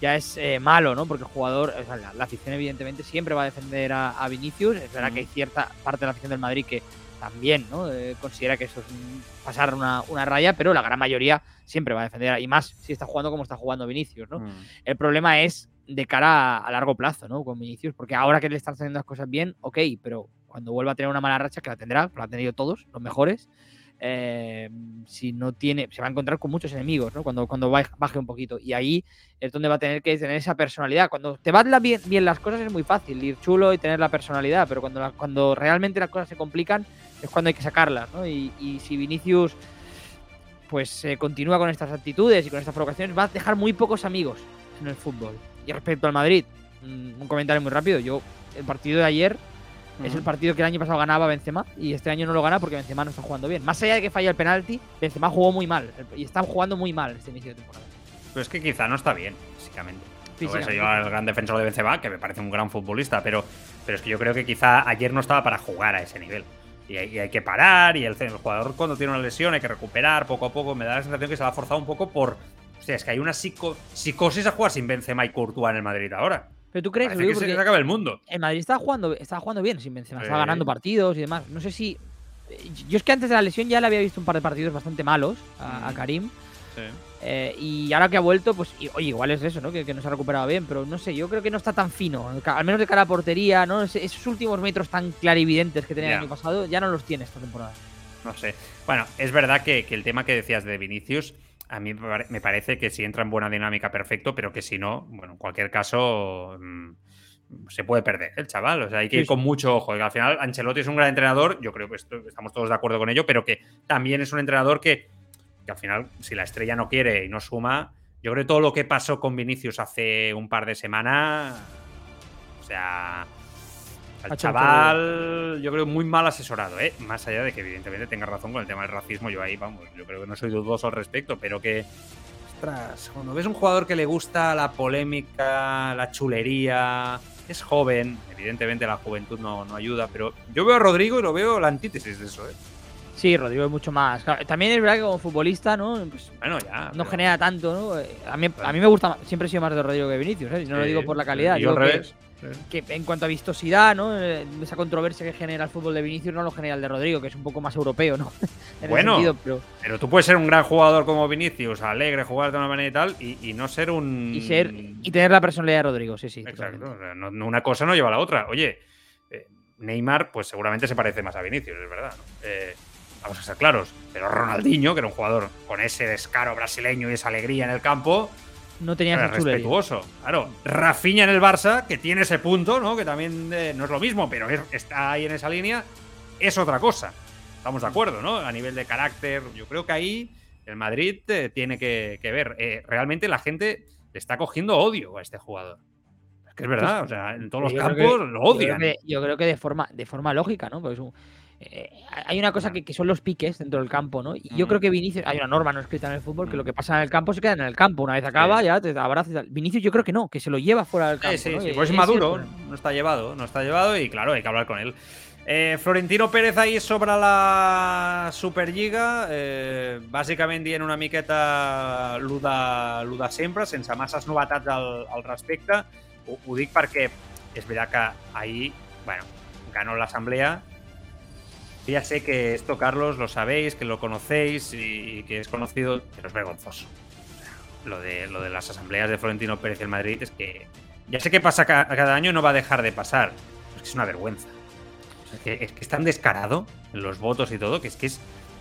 ya es eh, malo, ¿no? Porque el jugador, o sea, la, afición evidentemente siempre va a defender a, Vinicius. Es verdad que hay cierta parte de la afición del Madrid que también, ¿no? Eh, considera que eso es pasar una, raya, pero la gran mayoría siempre va a defender, y más si está jugando como está jugando Vinicius, ¿no? El problema es de cara a, largo plazo, ¿no? Con Vinicius, porque ahora que le están haciendo las cosas bien, ok, pero cuando vuelva a tener una mala racha, que la tendrá, lo han tenido todos, los mejores, eh, si no tiene, se va a encontrar con muchos enemigos, ¿no? Cuando, cuando baje un poquito. Y ahí es donde va a tener que tener esa personalidad. Cuando te van bien, bien las cosas es muy fácil, ir chulo y tener la personalidad, pero cuando, cuando realmente las cosas se complican es cuando hay que sacarlas, ¿no? Y, si Vinicius pues eh, continúa con estas actitudes y con estas provocaciones, va a dejar muy pocos amigos en el fútbol. Y respecto al Madrid, un comentario muy rápido. Yo, el partido de ayer es el partido que el año pasado ganaba Benzema y este año no lo gana porque Benzema no está jugando bien. Más allá de que falla el penalti, Benzema jugó muy mal y está jugando muy mal este inicio de temporada. Pero es que quizá no está bien, físicamente. No voy yo al gran defensor de Benzema, que me parece un gran futbolista, pero, pero es que yo creo que quizá ayer no estaba para jugar a ese nivel. Y hay, que parar, y el, jugador cuando tiene una lesión hay que recuperar poco a poco. Me da la sensación que se va a forzado un poco por... O sea, es que hay una psicosis a jugar sin Benzema y Courtois en el Madrid ahora. Pero tú crees que se acaba el mundo. El Madrid estaba jugando, estaba jugando bien sin Benzema, estaba ganando partidos y demás. No sé si. Yo es que antes de la lesión ya le había visto un par de partidos bastante malos a, Karim. Sí. Eh, y ahora que ha vuelto, pues, oye, igual es eso, ¿no? Que, no se ha recuperado bien, pero no sé, yo creo que no está tan fino. Al menos de cara a portería, ¿no? esos últimos metros tan clarividentes que tenía el año pasado, ya no los tiene esta temporada. No sé. Bueno, es verdad que, que el tema que decías de Vinicius a mí me parece que si entra en buena dinámica, perfecto, pero que si no, bueno, en cualquier caso, mm, se puede perder el chaval. O sea, hay que ir con mucho ojo. al final, Ancelotti es un gran entrenador, yo creo que estamos todos de acuerdo con ello, pero que también es un entrenador que, que, al final, si la estrella no quiere y no suma, yo creo que todo lo que pasó con Vinicius hace un par de semanas, o sea, al chaval, yo creo muy mal asesorado, ¿eh? Más allá de que evidentemente tenga razón con el tema del racismo, yo ahí, vamos, yo creo que no soy dudoso al respecto, pero que, ostras, cuando ves un jugador que le gusta la polémica, la chulería, es joven, evidentemente la juventud no, no ayuda, pero yo veo a Rodrigo y lo veo la antítesis de eso, ¿eh? Sí, Rodrigo es mucho más. también es verdad que como futbolista, ¿no? Pues bueno, ya. No genera tanto, ¿no? A mí, a mí me gusta, siempre he sido más de Rodrigo que Vinicius, ¿eh? no lo digo por la calidad. Yo al revés. Que en cuanto a vistosidad, ¿no? Eh, esa controversia que genera el fútbol de Vinicius no lo genera el de Rodrigo, que es un poco más europeo, ¿no? bueno, pero... tú puedes ser un gran jugador como Vinicius, alegre, jugar de una manera y tal, y, no ser un. Y ser y tener la personalidad de Rodrigo, sí, sí. Exacto. una cosa no lleva a la otra. Oye, eh, Neymar, pues seguramente se parece más a Vinicius, es verdad. Eh, vamos a ser claros. Pero Ronaldinho, que era un jugador con ese descaro brasileño y esa alegría en el campo, No tenía ese respetuoso. Claro, Rafinha en el Barça, que tiene ese punto, ¿no? Que también eh, no es lo mismo, pero está ahí en esa línea, es otra cosa. Estamos de acuerdo, ¿no? A nivel de carácter, yo creo que ahí el Madrid eh, tiene que, ver. Eh, realmente la gente le está cogiendo odio a este jugador. Es que es verdad, o sea, en todos los campos lo odian. Yo creo, que, de forma, de forma lógica, ¿no? Pues eh, hay una cosa que, son los piques dentro del campo, ¿no? Y yo creo que Vinicius, hay una norma no escrita en el fútbol que lo que pasa en el campo se queda en el campo. Una vez acaba, ya te abrazas. Vinicius, yo creo que no, que se lo lleva fuera del campo. Sí, sí, pues es maduro, no está llevado, no está llevado y claro, hay que hablar con él. Eh, Florentino Pérez ahí sobre la Superliga, eh, básicamente en una miqueta luda, luda sempre, sense masses novetats al, al respecte. Ho, ho dic perquè és veritat que ahir, bueno, ganó la asamblea Ya sé que esto, Carlos, lo sabéis, que lo conocéis y que es conocido, pero es vergonzoso. Lo de, lo de las asambleas de Florentino Pérez en Madrid es que ya sé que pasa cada año, no va a dejar de pasar. Es que es una vergüenza. es, que, es tan descarado en los votos y todo que es que es,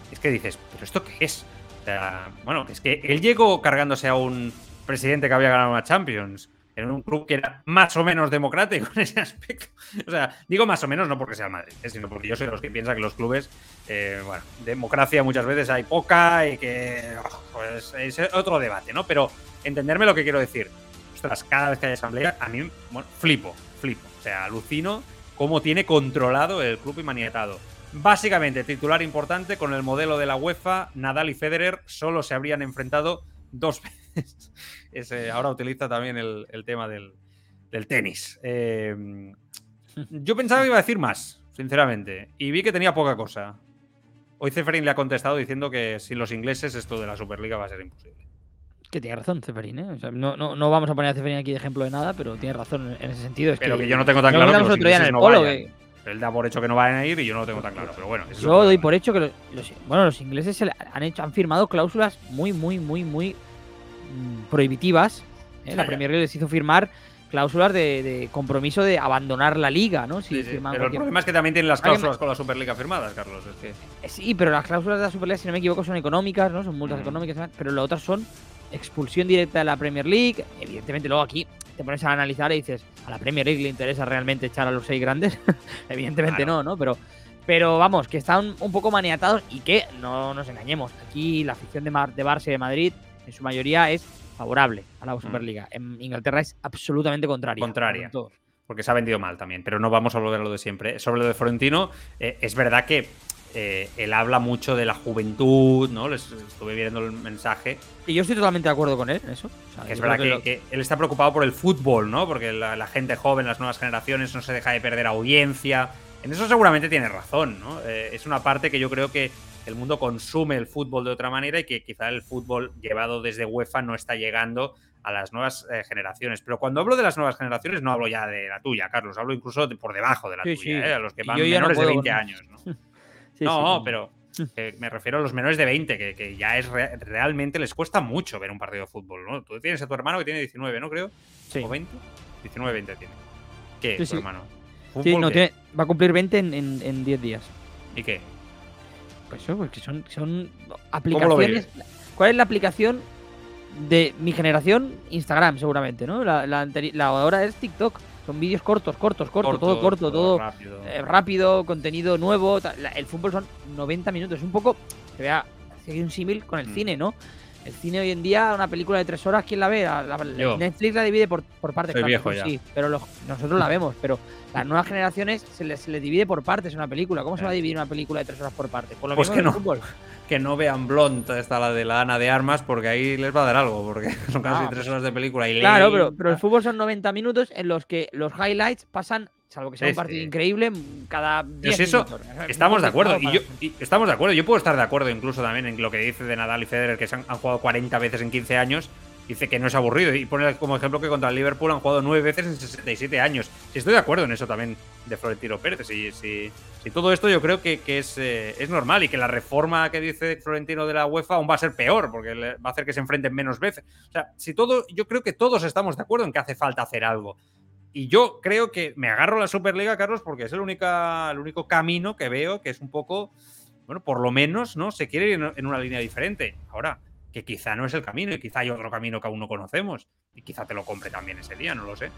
es que dices, ¿pero esto qué es? O sea, bueno, es que él llegó cargándose a un presidente que había ganado una Champions en un club que era más o menos democrático en ese aspecto. O sea, digo más o menos no porque sea Madrid, eh, sino porque yo soy de los que piensa que los clubes, eh, bueno, democracia muchas veces hay poca y que pues, es otro debate, ¿no? Pero entenderme lo que quiero decir. Ostras, cada vez que hay asamblea, a mí, bueno, flipo, flipo. O sea, alucino cómo tiene controlado el club y manietado. Básicamente, titular importante, con el modelo de la UEFA, Nadal y Federer solo se habrían enfrentado dos veces. Ese, ahora utiliza también el, tema del, tenis. Em, yo pensaba que iba a decir más, sinceramente, y vi que tenía poca cosa. Hoy Ceferín le ha contestado diciendo que sin los ingleses esto de la Superliga va a ser imposible. Que tiene razón Ceferín, ¿eh? no, no, vamos a poner a Ceferín aquí de ejemplo de nada, pero tiene razón en ese sentido. Es pero que, yo no tengo tan claro que los ingleses no vayan. Él da por hecho que no van a ir y yo no lo tengo tan claro, pero bueno. Yo doy por hecho que los, bueno, los ingleses han, hecho, han firmado cláusulas muy, muy, muy, muy prohibitivas. ¿eh? La Premier League les hizo firmar cláusulas de, compromiso de abandonar la liga, ¿no? Si pero el problema es que también tienen las cláusulas con la Superliga firmadas, Carlos. que... Eh, sí, pero las cláusulas de la Superliga, si no me equivoco, son económicas, ¿no? Son multas económicas, pero las otras son expulsión directa de la Premier League. Evidentemente, luego aquí te pones a analizar y dices, ¿a la Premier League le interesa realmente echar a los seis grandes? Evidentemente no, ¿no? Pero, pero vamos, que están un poco maniatados y que, no nos engañemos, aquí la afición de, Mar de Barça y de Madrid en su mayoría es favorable a la mm. Superliga. En Inglaterra es absolutamente contraria. Contraria. Porque se ha vendido mal también, pero no vamos a volver a lo de siempre. Sobre lo de Florentino, eh, es verdad que eh, él habla mucho de la juventud, ¿no? Les estuve viendo el mensaje. Y yo estoy totalmente de acuerdo con él, eso. es verdad que, él está preocupado por el fútbol, ¿no? Porque la, gente joven, las nuevas generaciones, no se deja de perder audiencia. En eso seguramente tiene razón, ¿no? Eh, es una parte que yo creo que el mundo consume el fútbol de otra manera y que quizá el fútbol llevado desde UEFA no está llegando a las nuevas eh, generaciones. Pero cuando hablo de las nuevas generaciones, no hablo ya de la tuya, Carlos, hablo incluso por debajo de la tuya, ¿eh? a los que van menores de 20 años. No, no pero me refiero a los menores de 20, que, ya es realmente les cuesta mucho ver un partido de fútbol. ¿no? Tú tienes a tu hermano que tiene 19, ¿no? Creo. ¿O 20? 19, 20 tiene. ¿Qué, tu hermano? Sí, no, va a cumplir 20 en 10 días. ¿Y qué? Pues eso, porque son, son aplicaciones. ¿Cuál es la aplicación de mi generación? Instagram, seguramente, ¿no? La, la, la ahora es TikTok. Son vídeos cortos, cortos, cortos, todo corto, todo, rápido. Eh, contenido nuevo. el fútbol son 90 minutos. Es un poco. Se vea, un símil con el mm. cine, ¿no? El cine hoy en día, una película de tres horas, ¿quién la ve? Netflix la divide por, por partes. Soy viejo ya. Sí, pero nosotros la vemos. Pero las nuevas generaciones se les, divide por partes una película. ¿Cómo se va a dividir una película de tres horas por partes? Por lo pues que no. Que no vean Blonde, esta la de la Ana de Armas, porque ahí les va a dar algo, porque son casi ah, tres horas de película. Y claro, pero, pero el fútbol son 90 minutos en los que los highlights pasan salvo que sea un partido increíble, cada 10 eso, Estamos de acuerdo. Y yo, estamos de acuerdo. Yo puedo estar de acuerdo incluso también en lo que dice de Nadal y Federer, que se han, jugado 40 veces en 15 años. Dice que no es aburrido. Y pone como ejemplo que contra el Liverpool han jugado 9 veces en 67 años. Y estoy de acuerdo en eso también de Florentino Pérez. Y, si, todo esto yo creo que, es, eh, es normal y que la reforma que dice Florentino de la UEFA aún va a ser peor, porque va a hacer que se enfrenten menos veces. O sea, si todo, yo creo que todos estamos de acuerdo en que hace falta hacer algo. Y yo creo que me agarro a la Superliga, Carlos, porque es el, única, el único camino que veo que es un poco, bueno, por lo menos, ¿no? Se quiere ir en una línea diferente. Ahora, que quizá no es el camino y quizá hay otro camino que aún no conocemos y quizá te lo compre también ese día, no lo sé.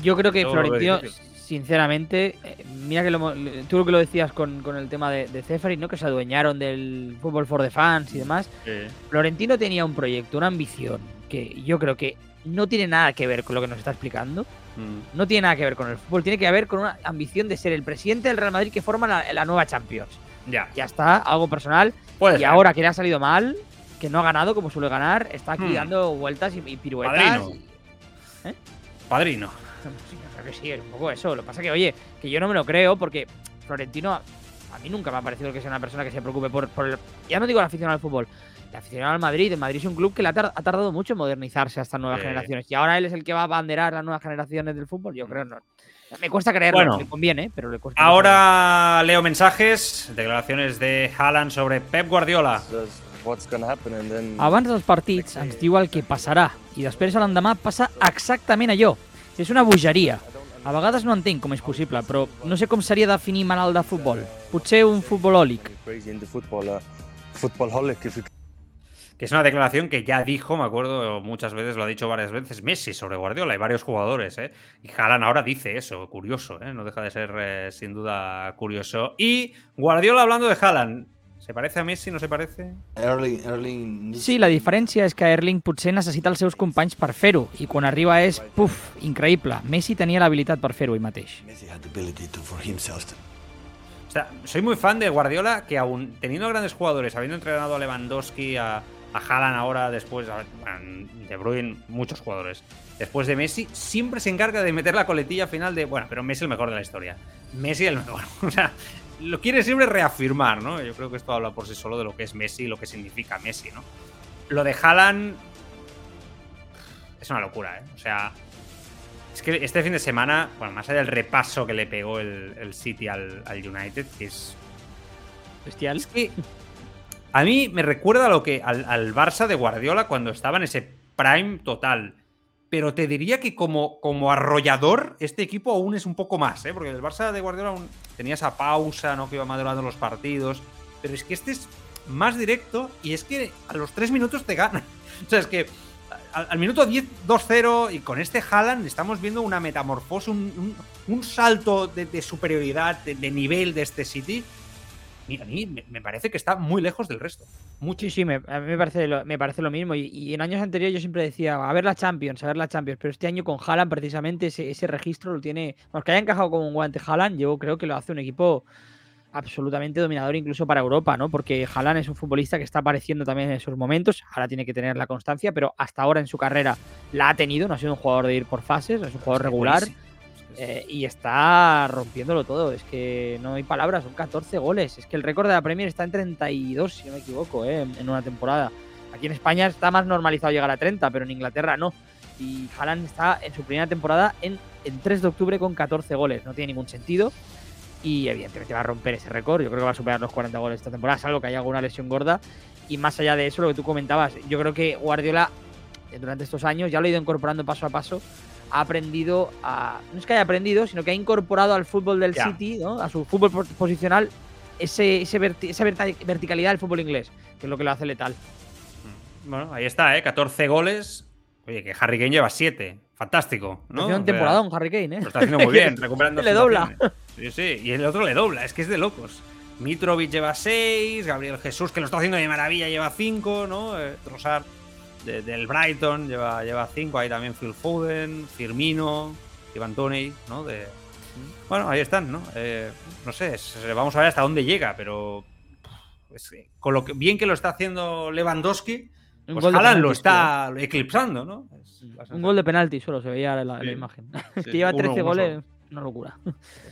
Yo creo que Florentino, sinceramente, eh, mira que lo, tú lo que lo decías con, el tema de, de ¿no? Que se adueñaron del fútbol for the fans y demás. Florentino tenía un proyecto, una ambición, que yo creo que no tiene nada que ver con lo que nos está explicando. Mm. No tiene nada que ver con el fútbol, tiene que ver con una ambición de ser el presidente del Real Madrid que forma la, nueva Champions. Ya. Ya está, algo personal. y ahora que le ha salido mal, que no ha ganado como suele ganar, está aquí hmm. dando vueltas y, piruetas. Padrino. ¿Eh? Padrino. Sí, creo que sí, es un poco eso. Lo que pasa que, oye, que yo no me lo creo porque Florentino a mí nunca me ha parecido que sea una persona que se preocupe por, el, ya no digo la afición al fútbol, la afición al Madrid. El Madrid es un club que le ha, tardado mucho en modernizarse a estas nuevas generaciones. Y ahora él es el que va a abanderar las nuevas generaciones del fútbol. Yo creo no. Me cuesta creerlo, bueno, me conviene, pero le cuesta. Ahora leo mensajes, declaraciones de Haaland sobre Pep Guardiola. Abans dels partits ens diu el que passarà i després l'endemà passa exactament allò. És una bogeria. A vegades no entenc com és possible, però no sé com seria definir malalt de futbol. Potser un futbolòlic. Que es una declaración que ya dijo, me acuerdo, muchas veces, lo ha dicho varias veces, Messi sobre Guardiola y varios jugadores. ¿eh? Y Haaland ahora dice eso, curioso, ¿eh? no deja de ser eh, sin duda curioso. Y Guardiola hablando de Haaland, ¿Se parece a Messi, no se parece? Erling, Erling... Sí, la diferència és que Erling potser necessita els seus companys per fer-ho i quan arriba és, puf, increïble. Messi tenia l'habilitat per fer-ho ell mateix. O sea, soy muy fan de Guardiola que aún teniendo grandes jugadores, habiendo entrenado a Lewandowski, a, a Haaland ahora, después, a, De Bruyne, muchos jugadores, después de Messi, siempre se encarga de meter la coletilla final de, bueno, pero Messi el mejor de la historia. Messi el mejor. O sea, lo quiere siempre reafirmar, ¿no? Yo creo que esto habla por sí solo de lo que es Messi y lo que significa Messi, ¿no? Lo de Haaland es una locura, ¿eh? O sea, es que este fin de semana, bueno, más allá del repaso que le pegó el, City al, United, que es bestial. Es que a mí me recuerda a lo que al, al Barça de Guardiola cuando estaba en ese prime total pero te diría que como, como arrollador, este equipo aún es un poco más, ¿eh? porque el Barça de Guardiola aún tenía esa pausa, ¿no? que iba madurando los partidos, pero es que este es más directo y es que a los tres minutos te gana. O sea, es que al, minuto 10, 2-0 y con este Haaland estamos viendo una metamorfosis, un, salto de, superioridad, de, nivel de este City a mí me parece que está muy lejos del resto. Mucho. Sí, sí, me, a mí me parece lo, me parece lo mismo. Y, en años anteriores yo siempre decía, a ver la Champions, a ver la Champions. Pero este año con Haaland, precisamente, ese, registro lo tiene. Los que haya encajado como un guante Haaland, yo creo que lo hace un equipo absolutamente dominador incluso para Europa, ¿no? Porque Haaland es un futbolista que está apareciendo también en esos momentos, ahora tiene que tener la constancia, pero hasta ahora en su carrera la ha tenido, no ha sido un jugador de ir por fases, es un jugador regular. Eh, y está rompiéndolo todo. Es que no hay palabras, son 14 goles. Es que el récord de la Premier está en 32, si no me equivoco, eh, en una temporada. Aquí en España está más normalizado llegar a 30, pero en Inglaterra no. Y Haaland está en su primera temporada en, en 3 de octubre con 14 goles. No tiene ningún sentido. Y evidentemente va a romper ese récord. Yo creo que va a superar los 40 goles esta temporada, salvo que haya alguna lesión gorda. Y más allá de eso, lo que tú comentabas, yo creo que Guardiola eh, durante estos años ya lo ha ido incorporando paso a paso ha aprendido a. No es que haya aprendido, sino que ha incorporado al fútbol del City, ¿no? a su fútbol posicional, ese, esa verticalidad del fútbol inglés, que es lo que lo hace letal. Mm. Bueno, ahí está, ¿eh? 14 goles. Oye, que Harry Kane lleva 7. Fantástico, ¿no? Haciendo un temporada un Harry Kane, ¿eh? Lo está haciendo muy bien, recuperando. le dobla. Sí, sí, y el otro le dobla, es que es de locos. Mitrovic lleva 6, Gabriel Jesús, que lo está haciendo de maravilla, lleva 5, ¿no? Eh, del Brighton, lleva, lleva cinco, ahí también Phil Foden, Firmino, Ivan Toney, ¿no? De, bueno, ahí están, ¿no? Eh, no sé, vamos a ver hasta dónde llega, pero pues, con lo que, bien que lo está haciendo Lewandowski, pues Haaland lo está eclipsando, ¿no? un gol de penalti solo se veía la, imagen. que lleva 13 goles, una locura.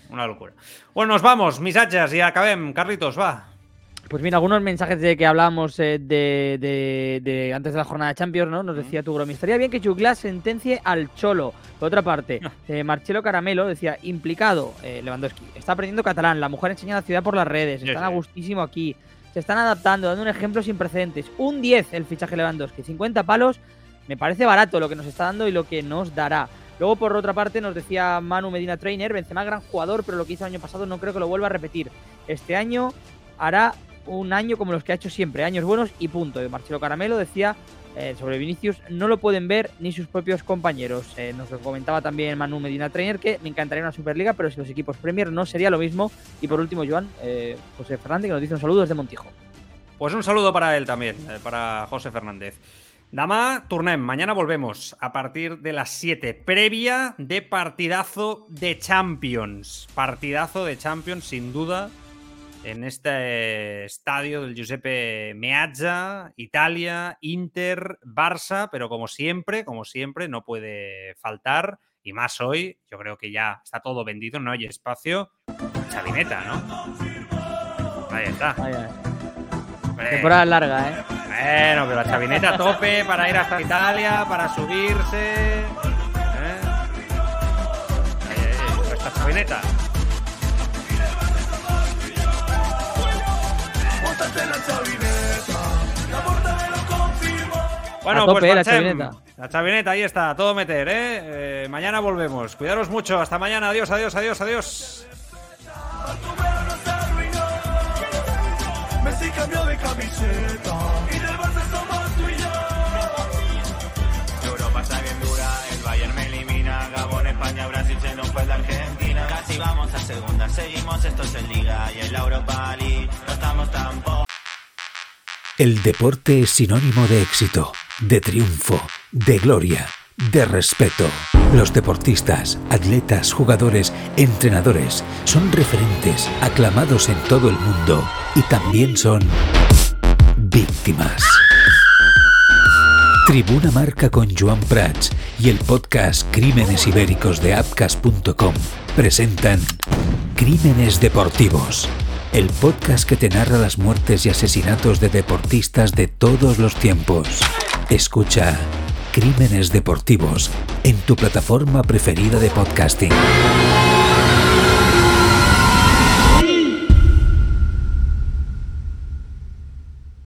Una locura. Bueno, nos vamos, mis hachas, y acabemos. Carlitos, va. Pues mira, algunos mensajes de que hablábamos eh, de, antes de la jornada de Champions, ¿no? Nos decía tu me estaría bien que Chuglas sentencie al Cholo. Por otra parte, eh, Marcelo Caramelo decía, implicado, eh, Lewandowski, está aprendiendo catalán, la mujer enseña la ciudad por las redes, están a gustísimo aquí, se están adaptando, dando un ejemplo sin precedentes. Un 10 el fichaje Lewandowski, 50 palos, me parece barato lo que nos está dando y lo que nos dará. Luego, por otra parte, nos decía Manu Medina Trainer, Benzema gran jugador, pero lo que hizo el año pasado no creo que lo vuelva a repetir. Este año hará un año como los que ha hecho siempre, años buenos y punto. Marcelo Caramelo decía eh, sobre Vinicius, no lo pueden ver ni sus propios compañeros. Eh, nos lo comentaba también Manu Medina Trainer que me encantaría una Superliga, pero si los equipos Premier no sería lo mismo. Y por último, Joan, eh, José Fernández, que nos dice un saludo desde Montijo. Pues un saludo para él también, para José Fernández. Dama, turnem, mañana volvemos a partir de las 7, previa de partidazo de Champions. Partidazo de Champions, sin duda en este estadio del Giuseppe Meazza, Italia, Inter, Barça, pero como siempre, como siempre, no puede faltar, y más hoy, yo creo que ya está todo vendido, no hay espacio. Chavineta, ¿no? Ahí está. Temporada larga, ¿eh? Bueno, pero la chavineta a tope para ir hasta Italia, para subirse. ¿eh? esta chavineta. Bueno, pues la chavineta. La chavineta, ahí está, todo meter, ¿eh? ¿eh? Mañana volvemos. Cuidaros mucho. Hasta mañana. Adiós, adiós, adiós, adiós. Messi cambió de camiseta vamos a segunda, seguimos estos en Liga y en la Europa League no estamos tampoco. El deporte es sinónimo de éxito, de triunfo, de gloria, de respeto. Los deportistas, atletas, jugadores, entrenadores son referentes, aclamados en todo el mundo y también son víctimas. Tribuna Marca con Joan Prats y el podcast Crímenes Ibéricos de Apcas.com presentan Crímenes Deportivos el podcast que te narra las muertes y asesinatos de deportistas de todos los tiempos. Escucha Crímenes Deportivos en tu plataforma preferida de podcasting.